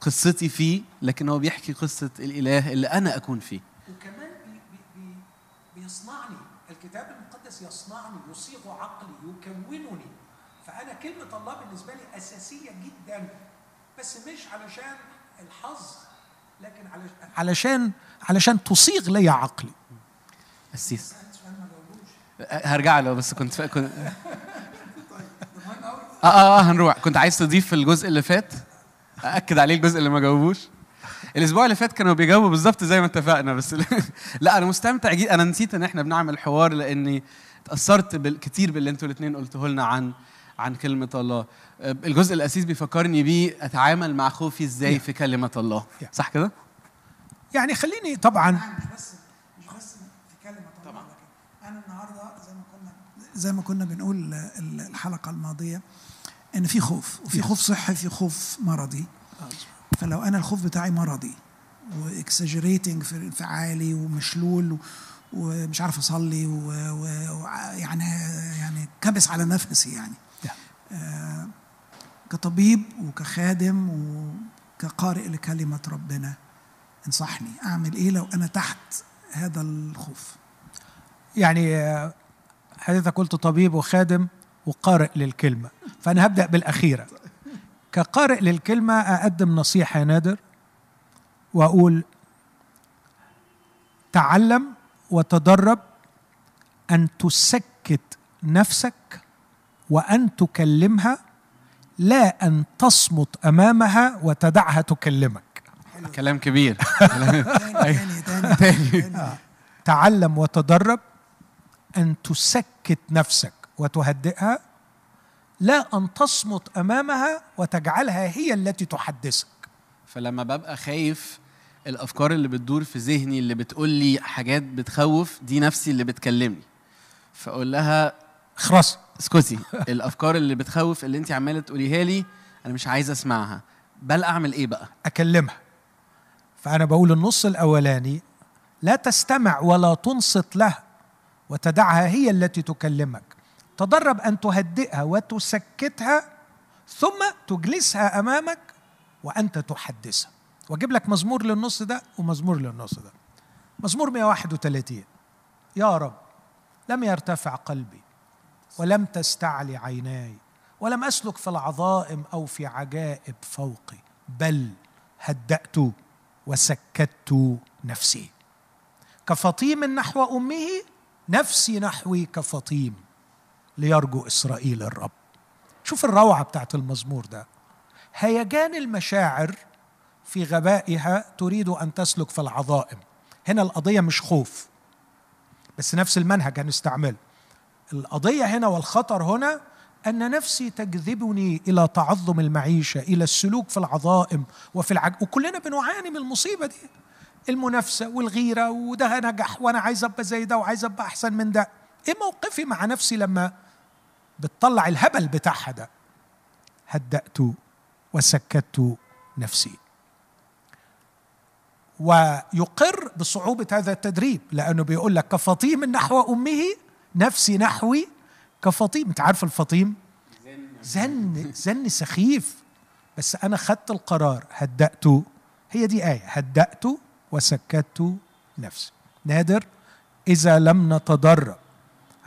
قصتي فيه لكن هو بيحكي قصة الإله اللي أنا أكون فيه. وكمان بي بي بي بيصنعني الكتاب المقدس يصنعني يصيغ عقلي يكونني. فأنا كلمة الله بالنسبة لي أساسية جدا بس مش علشان الحظ لكن علشان علشان علشان تصيغ لي عقلي. قسيس هرجع له بس كنت كنت آه آه آه هنروح. كنت عايز تضيف في الجزء اللي فات؟ اكد عليه الجزء اللي ما جاوبوش. الأسبوع اللي فات كانوا بيجاوبوا بالظبط زي ما اتفقنا بس لا أنا مستمتع جدا. أنا نسيت إن إحنا بنعمل حوار لأني اتاثرت كتير باللي أنتوا الاثنين قلتوه لنا عن عن كلمة الله. الجزء الأسيس بيفكرني بيه أتعامل مع خوفي إزاي في كلمة الله. صح كده؟ يعني خليني طبعا. مش بس مش بس في كلمة طبعا. لكن أنا النهارده زي ما كنا زي ما كنا بنقول ال- الحلقة الماضية إن في خوف وفي خوف صحي في خوف مرضي. فلو أنا الخوف بتاعي مرضي واكسجريتنج في انفعالي ومشلول ومش عارف أصلي ويعني يعني كبس على نفسي يعني. كطبيب وكخادم وكقارئ لكلمة ربنا انصحني أعمل إيه لو أنا تحت هذا الخوف؟ يعني آه، حضرتك قلت طبيب وخادم وقارئ للكلمة فأنا هبدأ بالأخيرة. كقارئ للكلمة أقدم نصيحة يا نادر وأقول تعلم وتدرب أن تسكت نفسك وأن تكلمها لا أن تصمت أمامها وتدعها تكلمك. كلام كبير. تاني تاني, تاني. تعلم وتدرب أن تسكت نفسك وتهدئها لا أن تصمت أمامها وتجعلها هي التي تحدثك. فلما ببقى خايف الأفكار اللي بتدور في ذهني اللي بتقول لي حاجات بتخوف دي نفسي اللي بتكلمني. فأقول لها خلاص. اسكتي. الأفكار اللي بتخوف اللي انت عمالة تقوليها لي أنا مش عايز أسمعها. بل أعمل إيه بقى؟ أكلمها. فأنا بقول النص الأولاني لا تستمع ولا تنصت لها وتدعها هي التي تكلمك. تدرب أن تهدئها وتسكتها ثم تجلسها أمامك وأنت تحدثها. وأجيب لك مزمور للنص ده ومزمور للنص ده. مزمور 131 يا رب لم يرتفع قلبي. ولم تستعلي عيناي ولم أسلك في العظائم أو في عجائب فوقي بل هدأت وسكت نفسي. كفطيم نحو أمه نفسي نحوي كفطيم ليرجو إسرائيل الرب. شوف الروعة بتاعت المزمور ده. هيجان المشاعر في غبائها تريد أن تسلك في العظائم. هنا القضية مش خوف بس نفس المنهج هنستعمله. القضية هنا والخطر هنا أن نفسي تجذبني إلى تعظم المعيشة إلى السلوك في العظائم وفي العج... وكلنا بنعاني من المصيبة دي. المنافسة والغيرة وده نجح وأنا عايز أبقى زي ده وعايز أبقى أحسن من ده. إيه موقفي مع نفسي لما بتطلع الهبل بتاعها ده؟ هدأت وسكت نفسي. ويقر بصعوبة هذا التدريب لأنه بيقول لك كفطيم نحو أمه نفسي نحوي كفطيم. أنت عارف الفطيم؟ زن زن سخيف. بس أنا خدت القرار هدأت. هي دي آية هدأت وسكت نفسي. نادر إذا لم نتدرب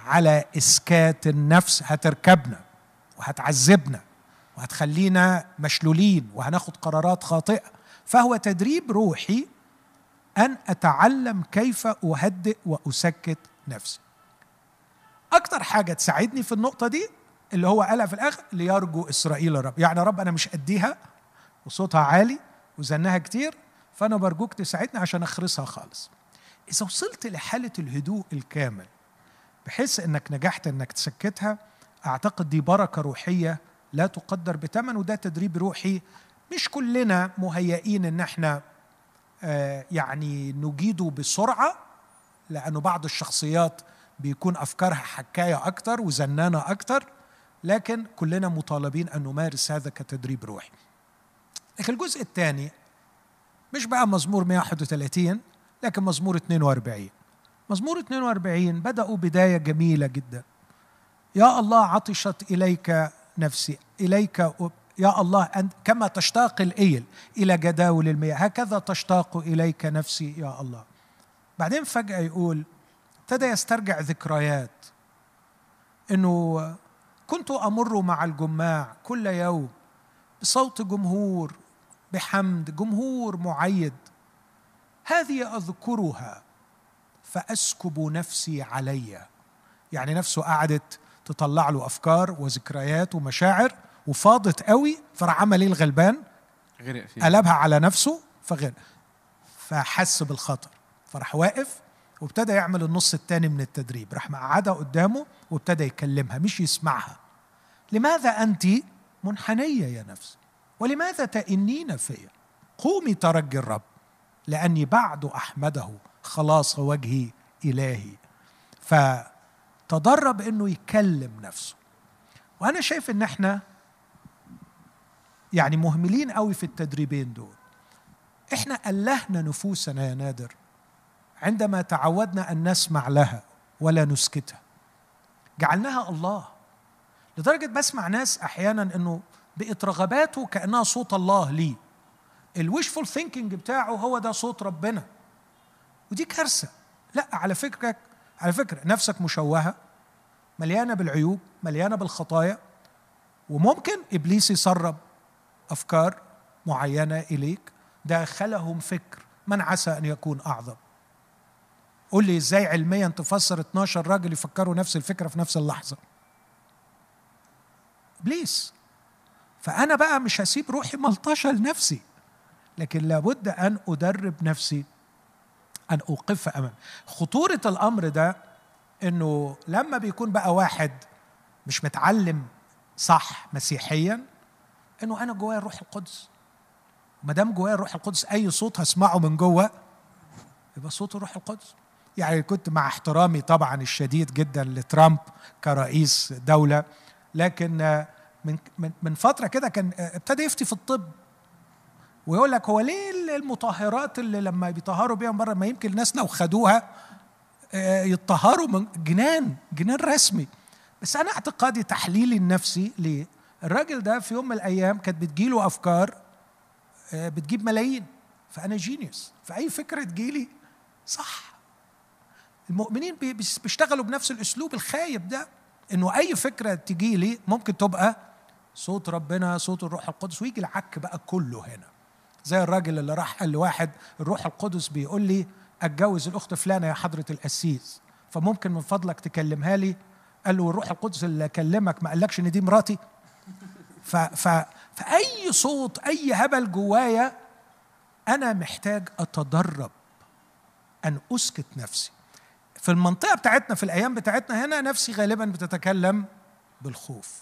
على إسكات النفس هتركبنا وهتعذبنا وهتخلينا مشلولين وهناخد قرارات خاطئة. فهو تدريب روحي أن أتعلم كيف أهدئ وأسكت نفسي. أكتر حاجة تساعدني في النقطة دي اللي هو قالها في الآخر ليرجو إسرائيل الرب يعني يا رب أنا مش أديها وصوتها عالي وزنها كتير فأنا برجوك تساعدني عشان اخرسها خالص. إذا وصلت لحالة الهدوء الكامل بحيث إنك نجحت إنك تسكتها أعتقد دي بركة روحية لا تقدر بثمن وده تدريب روحي مش كلنا مهيئين إن إحنا آه، يعني نجيده بسرعة لأنه بعض الشخصيات بيكون افكارها حكاية أكتر وزنانة أكتر لكن كلنا مطالبين أن نمارس هذا كتدريب روحي. لكن الجزء الثاني مش بقى مزمور 131 لكن مزمور 42 مزمور 42 بدأوا بداية جميلة جدا. يا الله عطشت إليك نفسي إليك يا الله أنت كما تشتاق الإيل إلى جداول المياه هكذا تشتاق إليك نفسي يا الله. بعدين فجأة يقول ابتدى يسترجع ذكريات. إنه كنت أمر مع الجماع كل يوم بصوت جمهور بحمد جمهور معيد. هذه أذكرها فأسكب نفسي علي. يعني نفسه قعدت تطلع له أفكار وذكريات ومشاعر وفاضت قوي فراح عمل إيه الغلبان؟ غرق فيه قلبها على نفسه فغير فحس بالخطر. فراح واقف وابتدى يعمل النص الثاني من التدريب. راح مقعدها قدامه وابتدى يكلمها مش يسمعها. لماذا أنت منحنية يا نفس ولماذا تئنين فيا؟ قومي ترجي الرب لأني بعد أحمده خلاص وجهي إلهي. فتدرب إنه يكلم نفسه. وأنا شايف إن إحنا يعني مهملين قوي في التدريبين دول. إحنا ألهنا نفوسنا يا نادر. عندما تعودنا أن نسمع لها ولا نسكتها. جعلناها الله. لدرجة بسمع ناس أحيانا أنه بقت رغباته كأنها صوت الله ليه ال wishful thinking بتاعه هو ده صوت ربنا. ودي كارثة. لا على فكرك على فكرة نفسك مشوهة مليانة بالعيوب مليانة بالخطايا وممكن إبليس يسرب أفكار معينة إليك. داخلهم فكر من عسى أن يكون أعظم؟ قول لي إزاي علميا تفسر 12 راجل يفكروا نفس الفكرة في نفس اللحظة؟ إبليس. فأنا بقى مش هسيب روحي ملطشة لنفسي لكن لابد أن أدرب نفسي أن اوقف امام خطورة الأمر ده إنه لما بيكون بقى واحد مش متعلم صح مسيحيا إنه أنا جوايا الروح القدس. ما دام جوايا الروح القدس أي صوت هسمعه من جوه يبقى صوت الروح القدس. يعني كنت مع احترامي طبعا الشديد جدا لترامب كرئيس دولة لكن من من فترة كده كان ابتدى يفتي في الطب ويقول لك هو ليه المطهرات اللي لما بيطهروا بيها بره ما يمكن الناس لو خدوها يتطهروا من جنان جنان رسمي. بس أنا اعتقادي تحليلي النفسي ليه الراجل ده في يوم من الأيام كانت بتجيله أفكار بتجيب ملايين. فأنا جينيوس فأي فكرة تجيلي صح. المؤمنين بيشتغلوا بنفس الأسلوب الخايب ده إنه أي فكرة تجي لي ممكن تبقى صوت ربنا صوت الروح القدس ويجي العك بقى كله هنا. زي الراجل اللي راح قال لواحد الروح القدس بيقول لي أتجوز الأخت فلانة يا حضرة القسيس فممكن من فضلك تكلمها لي؟ قال له الروح القدس اللي كلمك ما قالكش إن دي مراتي؟ ف ف فأي صوت أي هبل جوايا أنا محتاج أتدرب أن أسكت نفسي. في المنطقة بتاعتنا في الأيام بتاعتنا هنا نفسي غالبا بتتكلم بالخوف.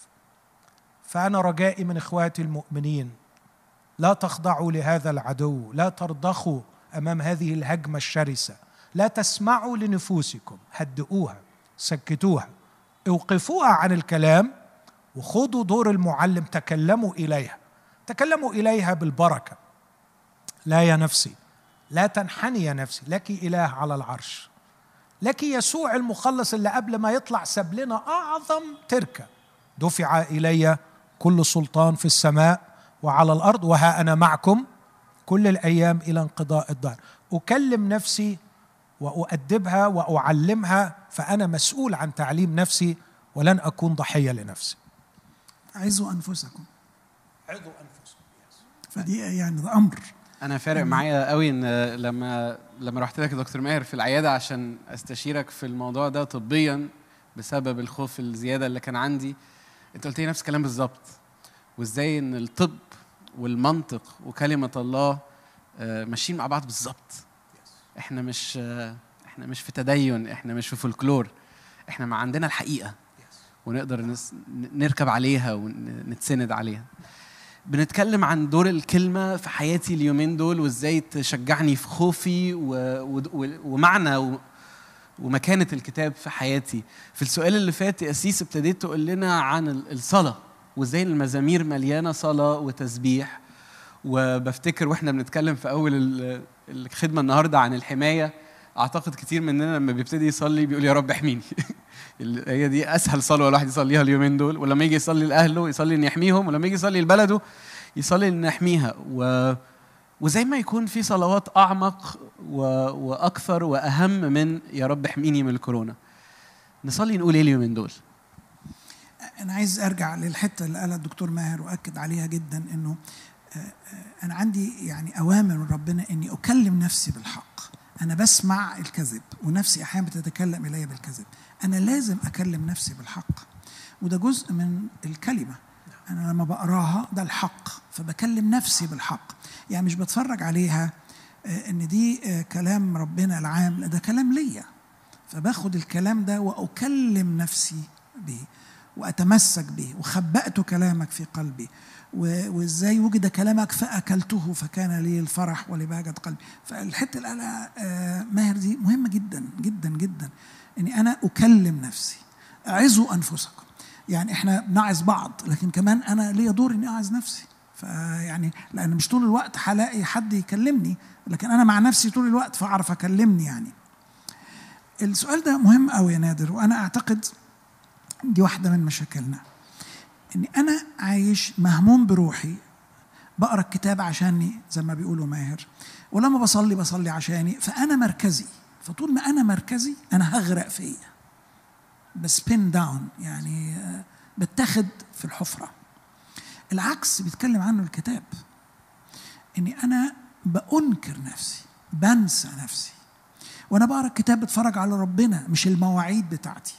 فأنا رجائي من إخواتي المؤمنين لا تخضعوا لهذا العدو لا ترضخوا أمام هذه الهجمة الشرسة لا تسمعوا لنفوسكم هدئوها سكتوها أوقفوها عن الكلام وخذوا دور المعلم تكلموا إليها تكلموا إليها بالبركة. لا يا نفسي لا تنحني يا نفسي لك إله على العرش. لك يسوع المخلص اللي قبل ما يطلع ساب لنا أعظم تركة. دفع إلي كل سلطان في السماء وعلى الأرض وها أنا معكم كل الأيام إلى انقضاء الدهر. أكلم نفسي وأؤدبها وأعلمها فأنا مسؤول عن تعليم نفسي ولن أكون ضحية لنفسي. عزوا أنفسكم. عظوا أنفسكم فدي يعني ده أمر أنا فارق معايا قوي إن لما لما رحت لك يا دكتور ماهر في العيادة عشان أستشيرك في الموضوع ده طبيا بسبب الخوف الزيادة اللي كان عندي أنت قلت لي نفس الكلام بالظبط. وإزاي إن الطب والمنطق وكلمة الله آه، ماشيين مع بعض بالظبط. إحنا مش إحنا مش في تدين إحنا مش في فولكلور إحنا ما عندنا الحقيقة. ونقدر. نركب عليها ونتسند عليها. بنتكلم عن دور الكلمة في حياتي اليومين دول وإزاي تشجعني في خوفي. ومعنى. ومكانة الكتاب في حياتي في السؤال اللي فات يا أسيس ابتديت تقول لنا عن الصلاة وإزاي المزامير مليانة صلاة وتسبيح وبفتكر وإحنا بنتكلم في أول الخدمة النهاردة عن الحماية أعتقد كتير مننا لما بيبتدي يصلي بيقول يا رب احميني هي دي أسهل صلوه الواحد يصليها اليومين دول. ولما يجي يصلي لأهله يصلي ان يحميهم ولما يجي يصلي لبلده يصلي ان يحميها. و وزي ما يكون في صلوات أعمق و... وأكثر وأهم من يا رب احميني من الكورونا. نصلي نقول إيه اليومين دول؟ أنا عايز أرجع للحتة اللي قالها الدكتور ماهر وأكد عليها جدا إنه آه، آه، أنا عندي يعني أوامر من ربنا إني أكلم نفسي بالحق. أنا بسمع الكذب ونفسي أحيانا بتتكلم إلي بالكذب. أنا لازم أكلم نفسي بالحق. وده جزء من الكلمة. أنا لما بقراها ده الحق فبكلم نفسي بالحق. يعني مش بتفرج عليها آه، إن دي آه، كلام ربنا العام ده كلام ليا. فباخد الكلام ده وأكلم نفسي به وأتمسك به وخبأت كلامك في قلبي. وإزاي وجد كلامك فأكلته فكان لي الفرح ولبهجه قلبي. فالحتة اللي قالها آه، ماهر دي مهمة جدا جدا جدا. إني أنا أكلم نفسي. اعظوا أنفسكم. يعني إحنا بنعظ بعض لكن كمان أنا ليا دور إني اعظ نفسي. فيعني لأن مش طول الوقت هلاقي حد يكلمني لكن أنا مع نفسي طول الوقت فأعرف أكلمني يعني. السؤال ده مهم قوي يا نادر وأنا أعتقد دي واحدة من مشاكلنا. إني أنا عايش مهموم بروحي بقرأ الكتاب عشاني زي ما بيقولوا ماهر ولما بصلي بصلي عشاني فأنا مركزي. فطول ما أنا مركزي أنا هغرق فيا. بسبين داون يعني بتاخد في الحفرة. العكس بيتكلم عنه الكتاب. إني أنا بأنكر نفسي بنسى نفسي. وأنا بقرأ الكتاب بتفرج على ربنا مش المواعيد بتاعتي.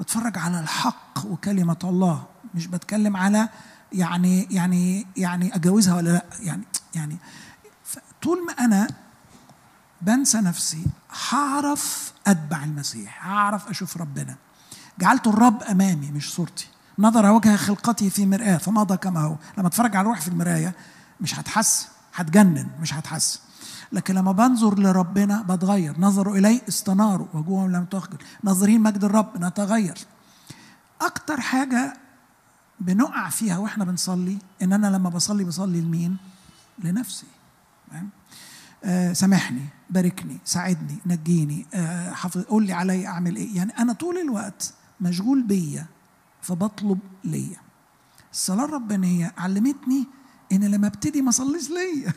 بتفرج على الحق وكلمة الله. مش بتكلم على يعني يعني يعني اجوزها ولا لأ. يعني يعني طول ما أنا بنسى نفسي هعرف أتبع المسيح هعرف أشوف ربنا. جعلت الرب أمامي مش صورتي. نظر وجه خلقتي في مرآة فمضى كما هو. لما أتفرج على روحي في المراية مش هتحس هتجنن مش هتحس. لكن لما بنظر لربنا بتغير. نظروا إليه استناروا وجوههم لم تخجل. ناظرين مجد الرب نتغير. أكتر حاجة بنقع فيها وإحنا بنصلي إن أنا لما بصلي بصلي لمين؟ لنفسي. سامحني باركني ساعدني نجيني آه حافظ قول لي علي أعمل إيه. يعني أنا طول الوقت مشغول بيا فبطلب ليا. الصلاة الربانية علمتني إن لما أبتدي ما أصليش ليا.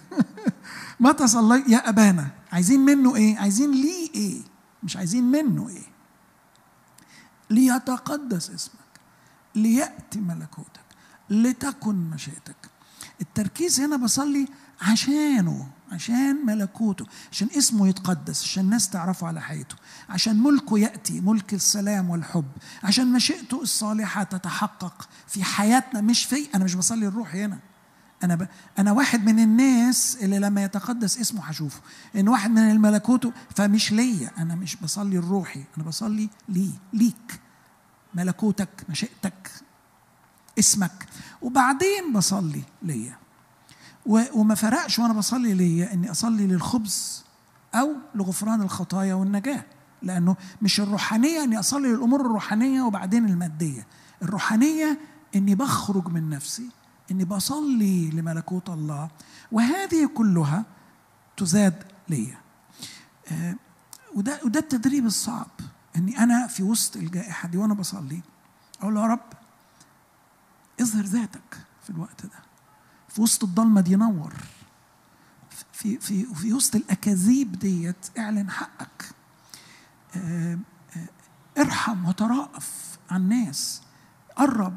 متى صليت يا أبانا عايزين منه إيه؟ عايزين ليه إيه؟ مش عايزين منه إيه؟ ليتقدس اسمك ليأتي ملكوتك لتكن مشيئتك. التركيز هنا بصلي عشانه. عشان ملكوته عشان اسمه يتقدس عشان الناس تعرفه على حياته عشان ملكه يأتي ملك السلام والحب عشان مشيئته الصالحة تتحقق في حياتنا مش في أنا مش بصلي الروح هنا. أنا ب... أنا واحد من الناس اللي لما يتقدس اسمه هشوفه. إن واحد من الملكوته فمش ليا أنا مش بصلي الروحي أنا بصلي لي ليك ملكوتك مشيئتك اسمك. وبعدين بصلي ليا. وما فرقش وأنا بصلي ليا إني أصلي للخبز أو لغفران الخطايا والنجاة. لأنه مش الروحانية إني أصلي للأمور الروحانية وبعدين المادية. الروحانية إني بخرج من نفسي إني بصلي لملكوت الله وهذه كلها تزاد ليا. آه، وده وده التدريب الصعب. إني أنا في وسط الجائحة دي وأنا بصلي أقول يا رب اظهر ذاتك في الوقت ده. في وسط الضلمة دي نور. في في في وسط الأكاذيب ديت اعلن حقك. آه، آه، ارحم وترأف على الناس قرب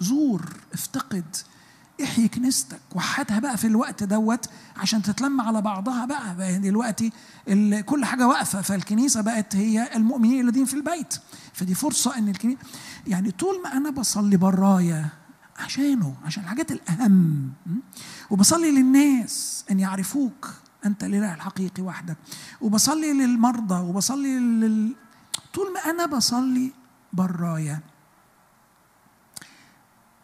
زور افتقد احيي كنيستك. وحدها بقى في الوقت دوت عشان تتلم على بعضها بقى, بقى دلوقتي كل حاجة واقفة. فالكنيسة بقت هي المؤمنين الذين في البيت. فدي فرصة إن الكنيسه يعني طول ما أنا بصلي برايا عشانه عشان الحاجات الأهم. وبصلي للناس أن يعرفوك أنت الإله الحقيقي وحدك. وبصلي للمرضى وبصلي لل... طول ما أنا بصلي برايا.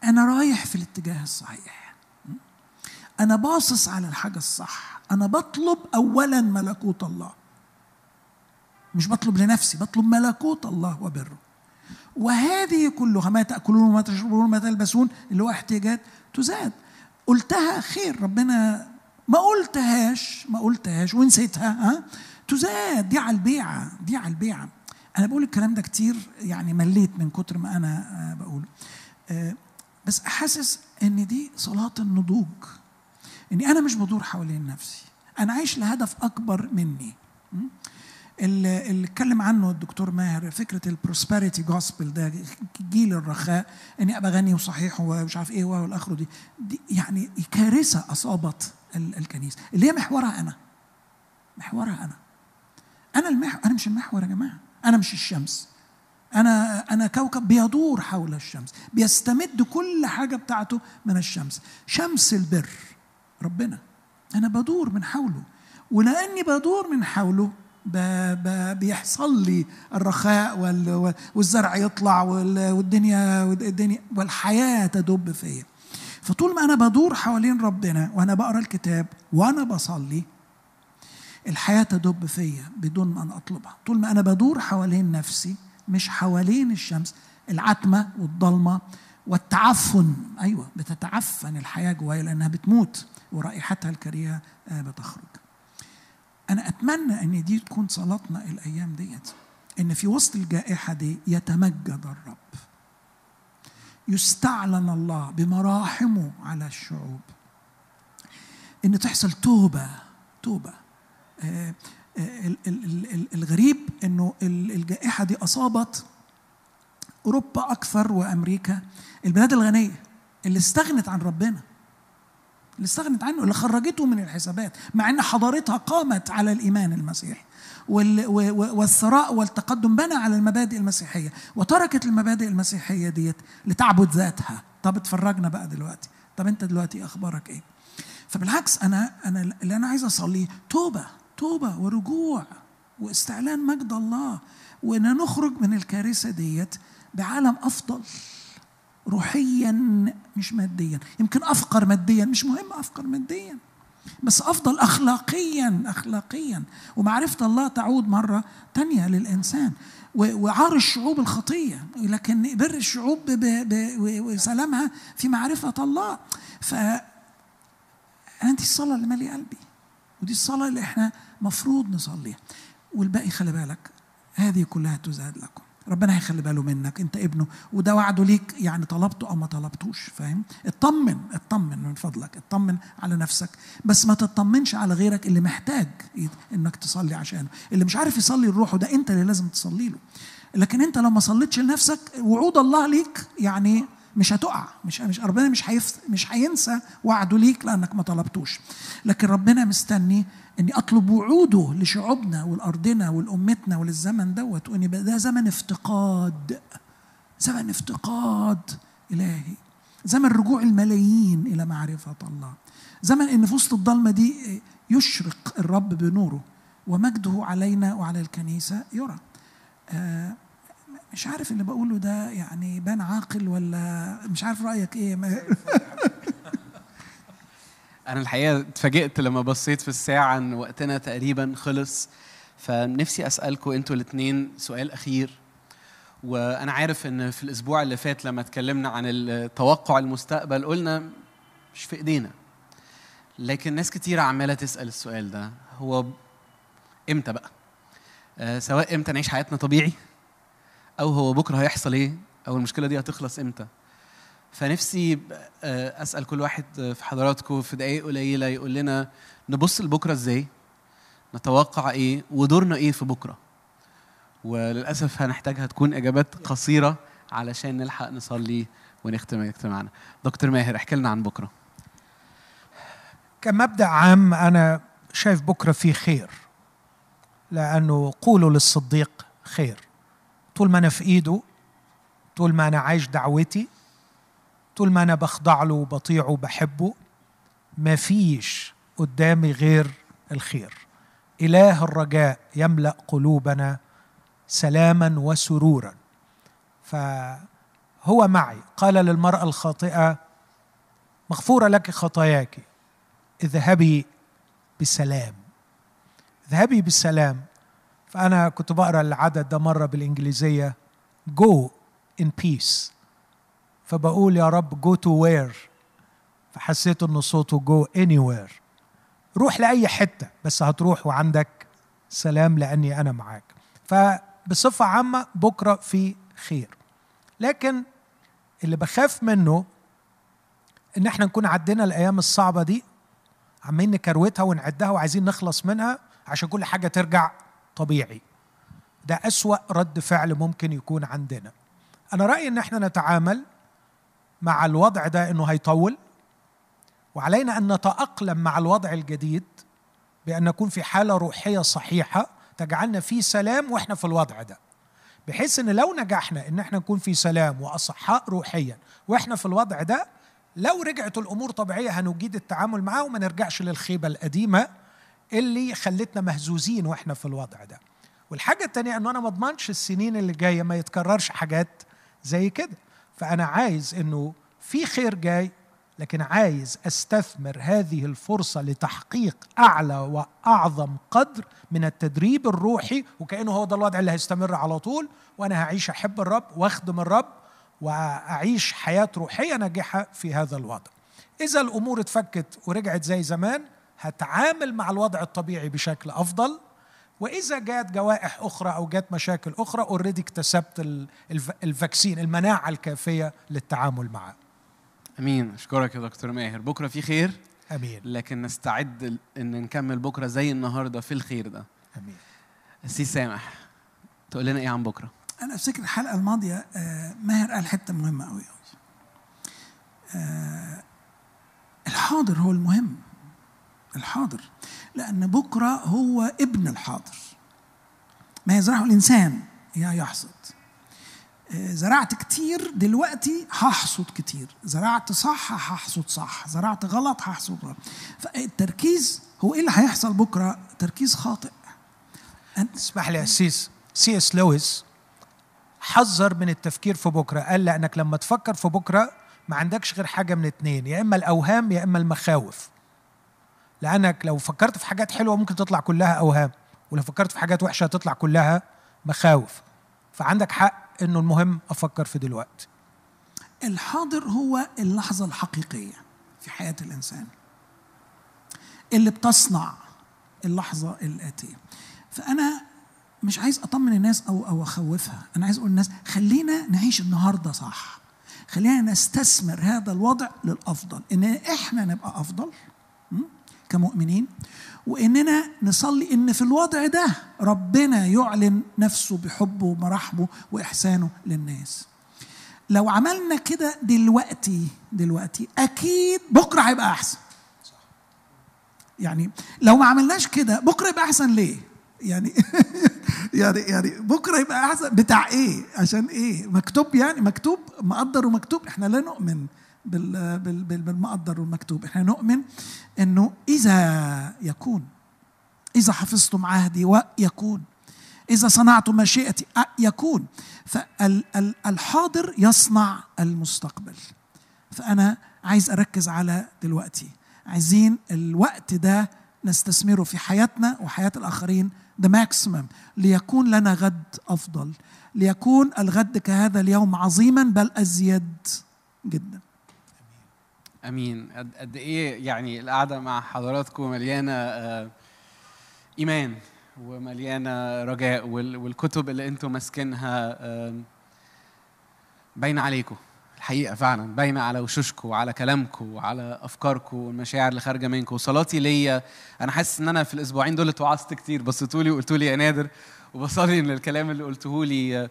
أنا رايح في الاتجاه الصحيح. أنا باصص على الحاجة الصح. أنا بطلب اولا ملكوت الله. مش بطلب لنفسي بطلب ملكوت الله وبره. وهذه كلها ما تأكلون وما تشربون وما تلبسون اللي هو احتياجات تزاد. قلتها خير ربنا ما قلتهاش ما قلتهاش ونسيتها ها؟ تزاد. دي على البيعه دي على البيعه أنا بقول الكلام ده كتير يعني مليت من كتر ما أنا آه، بقوله. آه، بس احس إن دي صلاة النضوج. إني أنا مش بدور حوالين نفسي. أنا عايش لهدف أكبر مني. اللي اتكلم عنه الدكتور ماهر فكرة ال prosperity gospel ده إنجيل الرخاء إني أبقى غني وصحيح ومش عارف إيه والاخره دي, دي يعني كارثة أصابت الكنيسة اللي هي محورها أنا. محورها أنا. أنا المحور أنا مش المحور يا جماعة. أنا مش الشمس. أنا أنا كوكب بيدور حول الشمس بيستمد كل حاجة بتاعته من الشمس. شمس البر ربنا. أنا بدور من حوله. ولأني بدور من حوله بيحصل لي الرخاء والزرع يطلع والدنيا والدنيا والحياة تدب فيا. فطول ما أنا بدور حوالين ربنا وأنا بقرأ الكتاب وأنا بصلي الحياة تدب فيا بدون ما أطلبها. طول ما أنا بدور حوالين نفسي مش حوالين الشمس العتمة والضلمة والتعفن. أيوه بتتعفن الحياة جوايا لأنها بتموت ورائحتها الكريهة آه، بتخرج. أنا أتمنى أن دي تكون صلاتنا الأيام ديت. إن في وسط الجائحة دي يتمجد الرب. يستعلن الله بمراحمه على الشعوب. إن تحصل توبة توبة. آه، آه، الغريب إنه الجائحة دي أصابت أوروبا أكثر وأمريكا. البلاد الغنية اللي استغنت عن ربنا. اللي استغنت عنه اللي خرجته من الحسابات مع إن حضارتها قامت على الإيمان المسيحي والثراء والتقدم بنى على المبادئ المسيحية وتركت المبادئ المسيحية ديت لتعبد ذاتها. طب اتفرجنا بقى دلوقتي. طب أنت دلوقتي أخبارك إيه؟ فبالعكس أنا أنا اللي أنا عايز أصليه توبة توبة ورجوع واستعلان مجد الله وان نخرج من الكارثة ديت بعالم أفضل. روحيا مش ماديا. يمكن أفقر ماديا مش مهم أفقر ماديا بس أفضل اخلاقيا اخلاقيا. ومعرفة الله تعود مرة تانية للإنسان. وعار الشعوب الخطية. لكن بر الشعوب وسلامها في معرفة الله. ف أنا دي الصلاة اللي مالي قلبي. ودي الصلاة اللي إحنا مفروض نصليها. والباقي خلي بالك هذه كلها تزاد لكم. ربنا هيخلي باله منك. انت ابنه. وده وعده ليك. يعني طلبته أو ما طلبتوش فاهم؟ اطمن اطمن من فضلك. اطمن على نفسك. بس ما تطمنش على غيرك اللي محتاج انك تصلي عشانه. اللي مش عارف يصلي لروحه ده انت اللي لازم تصلي له. لكن انت لو ما صليتش لنفسك وعود الله ليك يعني مش هتقع. مش مش ربنا مش هيف مش هينسى وعده ليك لأنك ما طلبتوش. لكن ربنا مستني إني أطلب وعوده لشعوبنا ولارضنا ولامتنا وللزمن دوت وان ده زمن افتقاد زمن افتقاد إلهي. زمن رجوع الملايين إلى معرفة الله. زمن إن في وسط الضلمة دي يشرق الرب بنوره ومجده علينا وعلى الكنيسة يرى. آه مش عارف اللي بقوله ده يعني بان عاقل ولا مش عارف رأيك إيه. أنا الحقيقة اتفاجئت لما بصيت في الساعة إن وقتنا تقريبا خلص فنفسي اسالكم أنتوا الاثنين سؤال أخير. وأنا عارف إن في الأسبوع اللي فات لما اتكلمنا عن التوقع المستقبل قلنا مش في إيدينا. لكن ناس كتير عمالة تسأل السؤال ده هو إمتى بقى؟ آه سواء إمتى نعيش حياتنا طبيعي أو هو بكرة هيحصل إيه؟ أو المشكلة دي هتخلص إمتى؟ فنفسي آه، أسأل كل واحد في حضراتكم في دقائق قليلة يقول لنا نبص لبكرة إزاي؟ نتوقع إيه؟ ودورنا إيه في بكرة؟ وللأسف هنحتاجها تكون إجابات قصيرة علشان نلحق نصلي ونختم اجتماعنا. دكتور ماهر احكي لنا عن بكرة. كمبدأ عام أنا شايف بكرة فيه خير لأنه قولوا للصديق خير. طول ما أنا في إيده طول ما أنا عايش دعوتي طول ما أنا بخضع له وبطيعه وبحبه ما فيش قدامي غير الخير. إله الرجاء يملأ قلوبنا سلاما وسرورا. فهو معي. قال للمرأة الخاطئة مغفورة لك خطاياك اذهبي بسلام. اذهبي بالسلام فأنا كنت بقرأ العدد ده مرة بالإنجليزية. Go in peace. فبقول يا رب go to where? فحسيت إن صوته go anywhere. روح لأي حتة بس هتروح وعندك سلام لأني أنا معاك. فبصفة عامة بكرة في خير. لكن اللي بخاف منه إن إحنا نكون عدينا الأيام الصعبة دي عمالين نكروتها ونعدها وعايزين نخلص منها عشان كل حاجة ترجع طبيعي. ده أسوأ رد فعل ممكن يكون عندنا. أنا رأيي إن إحنا نتعامل مع الوضع ده إنه هيطول. وعلينا أن نتأقلم مع الوضع الجديد بأن نكون في حالة روحية صحيحة تجعلنا في سلام وإحنا في الوضع ده. بحيث إن لو نجحنا إن إحنا نكون في سلام وأصحاء روحيا وإحنا في الوضع ده لو رجعت الأمور طبيعية هنجيد التعامل معاه وما نرجعش للخيبة القديمة اللي خلتنا مهزوزين وإحنا في الوضع ده. والحاجة الثانية إنه أنا ما أضمنش السنين اللي جاية ما يتكررش حاجات زي كده. فأنا عايز إنه في خير جاي لكن عايز أستثمر هذه الفرصة لتحقيق أعلى وأعظم قدر من التدريب الروحي وكأنه هو ده الوضع اللي هيستمر على طول وأنا هعيش أحب الرب وأخدم الرب وأعيش حياة روحية ناجحة في هذا الوضع. إذا الأمور اتفكت ورجعت زي زمان هتعامل مع الوضع الطبيعي بشكل أفضل وإذا جات جوائح أخرى أو جات مشاكل أخرى اوريدي اكتسبت ال vaccine المناعة الكافية للتعامل معها. أمين. أشكرك يا دكتور ماهر. بكرة في خير؟ أمين. لكن نستعد إن نكمل بكرة زي النهارده في الخير ده. أمين. سي سامح تقول لنا إيه عن بكرة؟ أنا أفتكر الحلقة الماضية آه، ماهر قال حتة مهمة قوي قوي الحاضر هو المهم. الحاضر لأن بكرة هو ابن الحاضر. ما يزرعه الإنسان. يا يحصد. آه، زرعت كتير دلوقتي هحصد كتير. زرعت صح هحصد صح. زرعت غلط هحصد غلط. فالتركيز هو إيه اللي هيحصل بكرة؟ تركيز خاطئ. اسمح لي يا سي اس لويس حذر من التفكير في بكرة. قال لانك لما تفكر في بكرة ما عندكش غير حاجة من اتنين. يا إما الأوهام يا إما المخاوف. لأنك لو فكرت في حاجات حلوة ممكن تطلع كلها أوهام ولو فكرت في حاجات وحشة تطلع كلها مخاوف. فعندك حق إنه المهم أفكر في دلوقتي. الحاضر هو اللحظة الحقيقية في حياة الإنسان. اللي بتصنع اللحظة الآتية. فأنا مش عايز أطمن الناس أو أو أخوفها. أنا عايز أقول للناس خلينا نعيش النهارده صح. خلينا نستثمر هذا الوضع للأفضل. إن إحنا نبقى أفضل كمؤمنين وإننا نصلي إن في الوضع ده ربنا يعلن نفسه بحبه ومراحمه وإحسانه للناس. لو عملنا كده دلوقتي دلوقتي أكيد بكرة هيبقى أحسن. يعني لو ما عملناش كده بكرة يبقى أحسن ليه؟ يعني يعني يعني بكرة يبقى أحسن بتاع إيه؟ عشان إيه؟ مكتوب يعني مكتوب مقدر ومكتوب إحنا لا نؤمن. بالمقدر والمكتوب. إحنا نؤمن إنه إذا يكون إذا حفظتم عهدي ويكون إذا صنعتم مشيئتي يكون. فالحاضر يصنع المستقبل. فأنا عايز أركز على دلوقتي. عايزين الوقت ده نستثمره في حياتنا وحياة الآخرين ذا ماكسيمم ليكون لنا غد أفضل. ليكون الغد كهذا اليوم عظيما بل أزيد جدا. أمين. قد إيه يعني القعدة مع حضراتكم مليانة آه، إيمان ومليانة رجاء والكتب اللي أنتم ماسكينها باينة عليكم. الحقيقة فعلا باينة على وشوشكم وعلى كلامكم وعلى أفكاركم والمشاعر اللي خارجة منكم. وصلاتي ليا. أنا حاسس إن أنا في الأسبوعين دول اتوعظت كتير. بصيتوا لي وقلتوا لي يا نادر وبصلي ان الكلام اللي قلته لي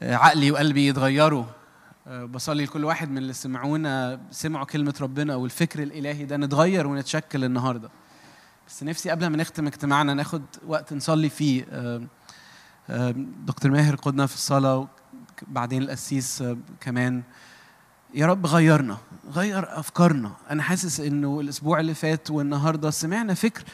آه، عقلي وقلبي يتغيروا. بصلي لكل واحد من اللي سمعونا سمعوا كلمة ربنا والفكر الإلهي ده نتغير ونتشكل النهاردة. بس نفسي قبل ما نختم اجتماعنا ناخد وقت نصلي فيه. دكتور ماهر قدنا في الصلاة بعدين القسيس كمان. يا رب غيرنا غير أفكارنا. أنا حاسس إنه الأسبوع اللي فات والنهاردة سمعنا فكر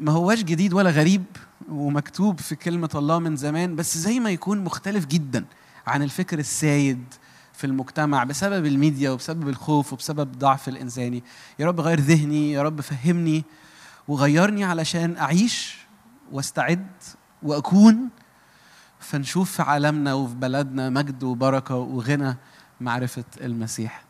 ما هواش جديد ولا غريب ومكتوب في كلمة الله من زمان بس زي ما يكون مختلف جدا عن الفكر السايد في المجتمع بسبب الميديا وبسبب الخوف وبسبب ضعف الإنساني. يا رب غير ذهني يا رب فهمني وغيرني علشان أعيش واستعد وأكون فنشوف في عالمنا وفي بلدنا مجد وبركة وغنى معرفة المسيح.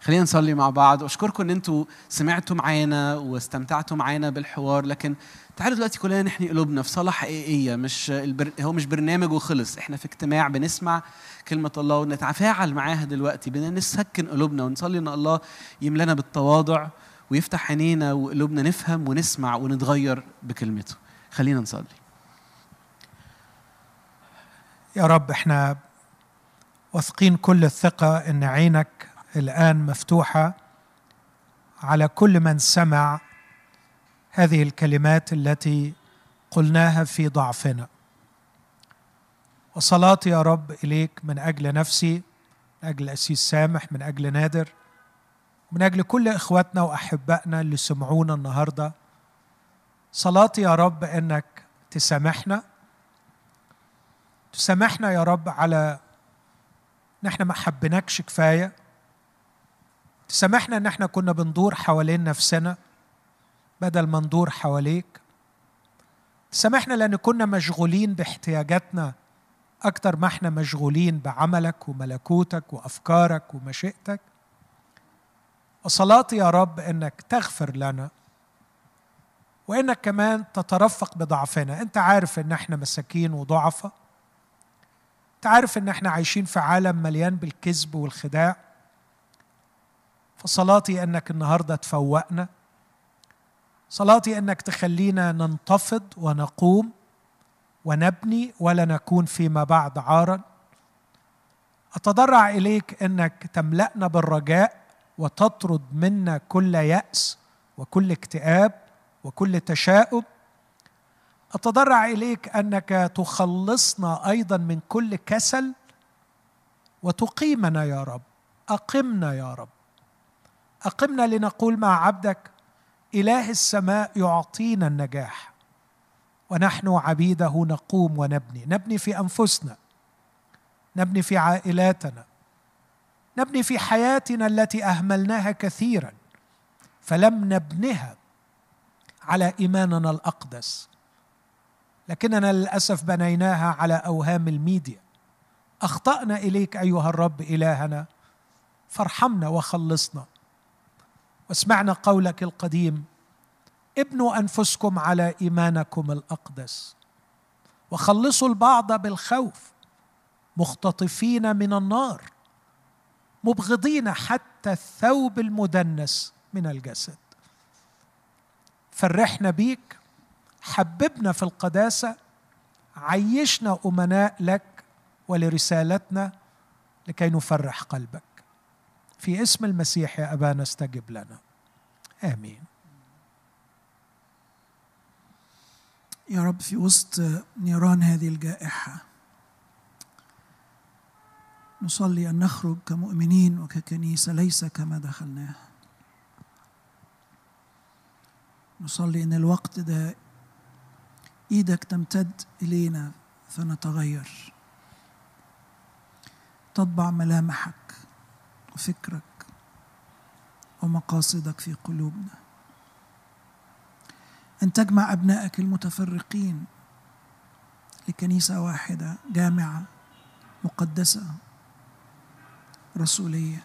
خلينا نصلي مع بعض. واشكركم إن أنتوا سمعتوا معانا واستمتعتوا معانا بالحوار لكن تعالوا دلوقتي كلنا نحني قلوبنا في صلاه حقيقية مش البر... هو مش برنامج وخلص. إحنا في اجتماع بنسمع كلمة الله ونتفاعل معاها دلوقتي بدنا نسكن قلوبنا ونصلي إن الله يملأنا بالتواضع ويفتح عينينا وقلوبنا نفهم ونسمع ونتغير بكلمته. خلينا نصلي. يا رب إحنا واثقين كل الثقة إن عينك الآن مفتوحة على كل من سمع هذه الكلمات التي قلناها في ضعفنا. وصلاتي يا رب إليك من أجل نفسي من أجل أسيس سامح من أجل نادر من أجل كل إخواتنا وأحبائنا اللي سمعونا النهاردة. صلاتي يا رب أنك تسامحنا تسامحنا يا رب على إن إحنا ما حبيناكش كفاية. تسامحنا ان إحنا كنا بندور حوالين نفسنا بدل ما ندور حواليك. تسامحنا لأن كنا مشغولين باحتياجاتنا أكتر ما إحنا مشغولين بعملك وملكوتك وافكارك ومشيئتك. وصلاتي يا رب انك تغفر لنا وانك كمان تترفق بضعفنا. انت عارف ان إحنا مساكين وضعفة انت عارف ان إحنا عايشين في عالم مليان بالكذب والخداع. فصلاتي أنك النهارده تفوقنا. صلاتي أنك تخلينا ننتفض ونقوم ونبني ولا نكون فيما بعد عارا. أتضرع إليك أنك تملأنا بالرجاء وتطرد منا كل يأس وكل اكتئاب وكل تشاؤم. أتضرع إليك أنك تخلصنا أيضا من كل كسل وتقيمنا يا رب. أقمنا يا رب. أقمنا لنقول مع عبدك إله السماء يعطينا النجاح. ونحن عبيده نقوم ونبني. نبني في أنفسنا. نبني في عائلاتنا. نبني في حياتنا التي أهملناها كثيرا. فلم نبنها على إيماننا الأقدس. لكننا للأسف بنيناها على أوهام الميديا. أخطأنا إليك أيها الرب إلهنا. فارحمنا وخلصنا. واسمعنا قولك القديم. ابنوا أنفسكم على إيمانكم الأقدس. وخلصوا البعض بالخوف. مختطفين من النار. مبغضين حتى الثوب المدنس من الجسد. فرحنا بيك. حببنا في القداسة. عيشنا أمناء لك ولرسالتنا لكي نفرح قلبك. في اسم المسيح يا أبانا استجب لنا. آمين. يا رب في وسط نيران هذه الجائحة نصلي أن نخرج كمؤمنين وككنيسة ليس كما دخلناها نصلي أن الوقت ده إيدك تمتد إلينا فنتغير. تطبع ملامحك. وفكرك ومقاصدك في قلوبنا. أن تجمع أبنائك المتفرقين لكنيسة واحدة جامعة مقدسة رسولية.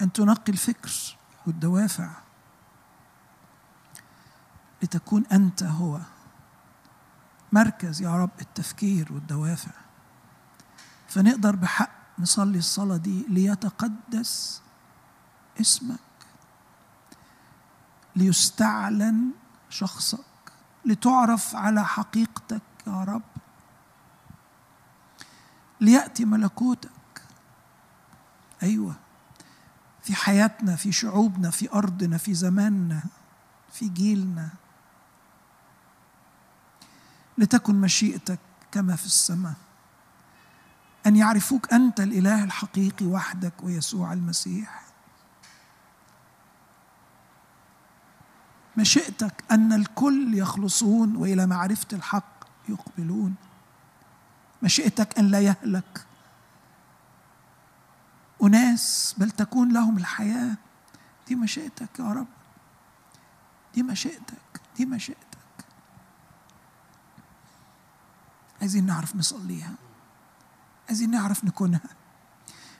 أن تنقي الفكر والدوافع لتكون أنت هو مركز يا رب التفكير والدوافع. فنقدر بحق نصلي الصلاة دي ليتقدس اسمك ليستعلن شخصك لتعرف على حقيقتك يا رب ليأتي ملكوتك. أيوة في حياتنا في شعوبنا في أرضنا في زماننا في جيلنا. لتكن مشيئتك كما في السماء. أن يعرفوك أنت الإله الحقيقي وحدك ويسوع المسيح. مشيئتك أن الكل يخلصون وإلى معرفه الحق يقبلون. مشيئتك أن لا يهلك أناس بل تكون لهم الحياة. دي مشيئتك يا رب. دي مشيئتك دي مشيئتك عايزين نعرف نصليها. عايزين نعرف نكونها.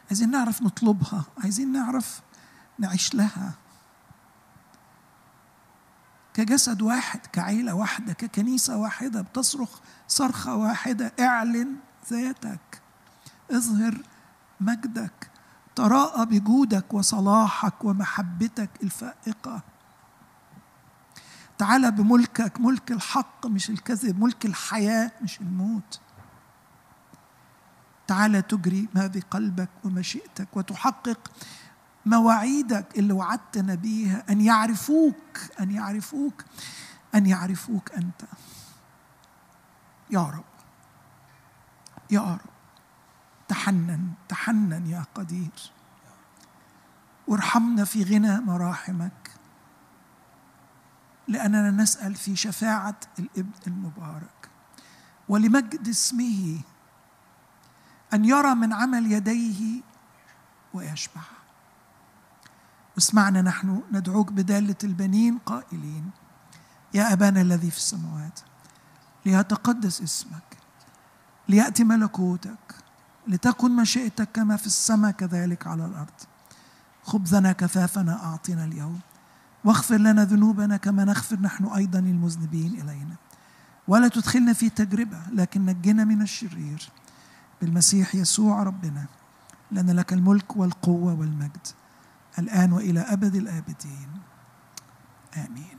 عايزين نعرف نطلبها. عايزين نعرف نعيش لها. كجسد واحد كعيلة واحدة ككنيسة واحدة بتصرخ صرخة واحدة اعلن ذاتك. اظهر مجدك. تراءى بجودك وصلاحك ومحبتك الفائقة. تعال بملكك. ملك الحق مش الكذب. ملك الحياة مش الموت. تعال تجري ما بقلبك ومشيئتك وتحقق مواعيدك اللي وعدتنا بيها أن يعرفوك أن يعرفوك أن يعرفوك أنت. يا رب يا رب تحنن تحنن يا قدير. وارحمنا في غنى مراحمك لأننا نسأل في شفاعة الإبن المبارك. ولمجد اسمه أن يرى من عمل يديه ويشبع. اسمعنا نحن ندعوك بدالة البنين قائلين يا أبانا الذي في السماوات ليتقدس اسمك ليأتي ملكوتك لتكن مشيئتك كما في السماء كذلك على الأرض. خبزنا كفافنا أعطنا اليوم. واغفر لنا ذنوبنا كما نغفر نحن أيضا المذنبين إلينا. ولا تدخلنا في تجربة لكن نجنا من الشرير. بالمسيح يسوع ربنا لأن لك الملك والقوة والمجد الآن وإلى أبد الآبدين. آمين.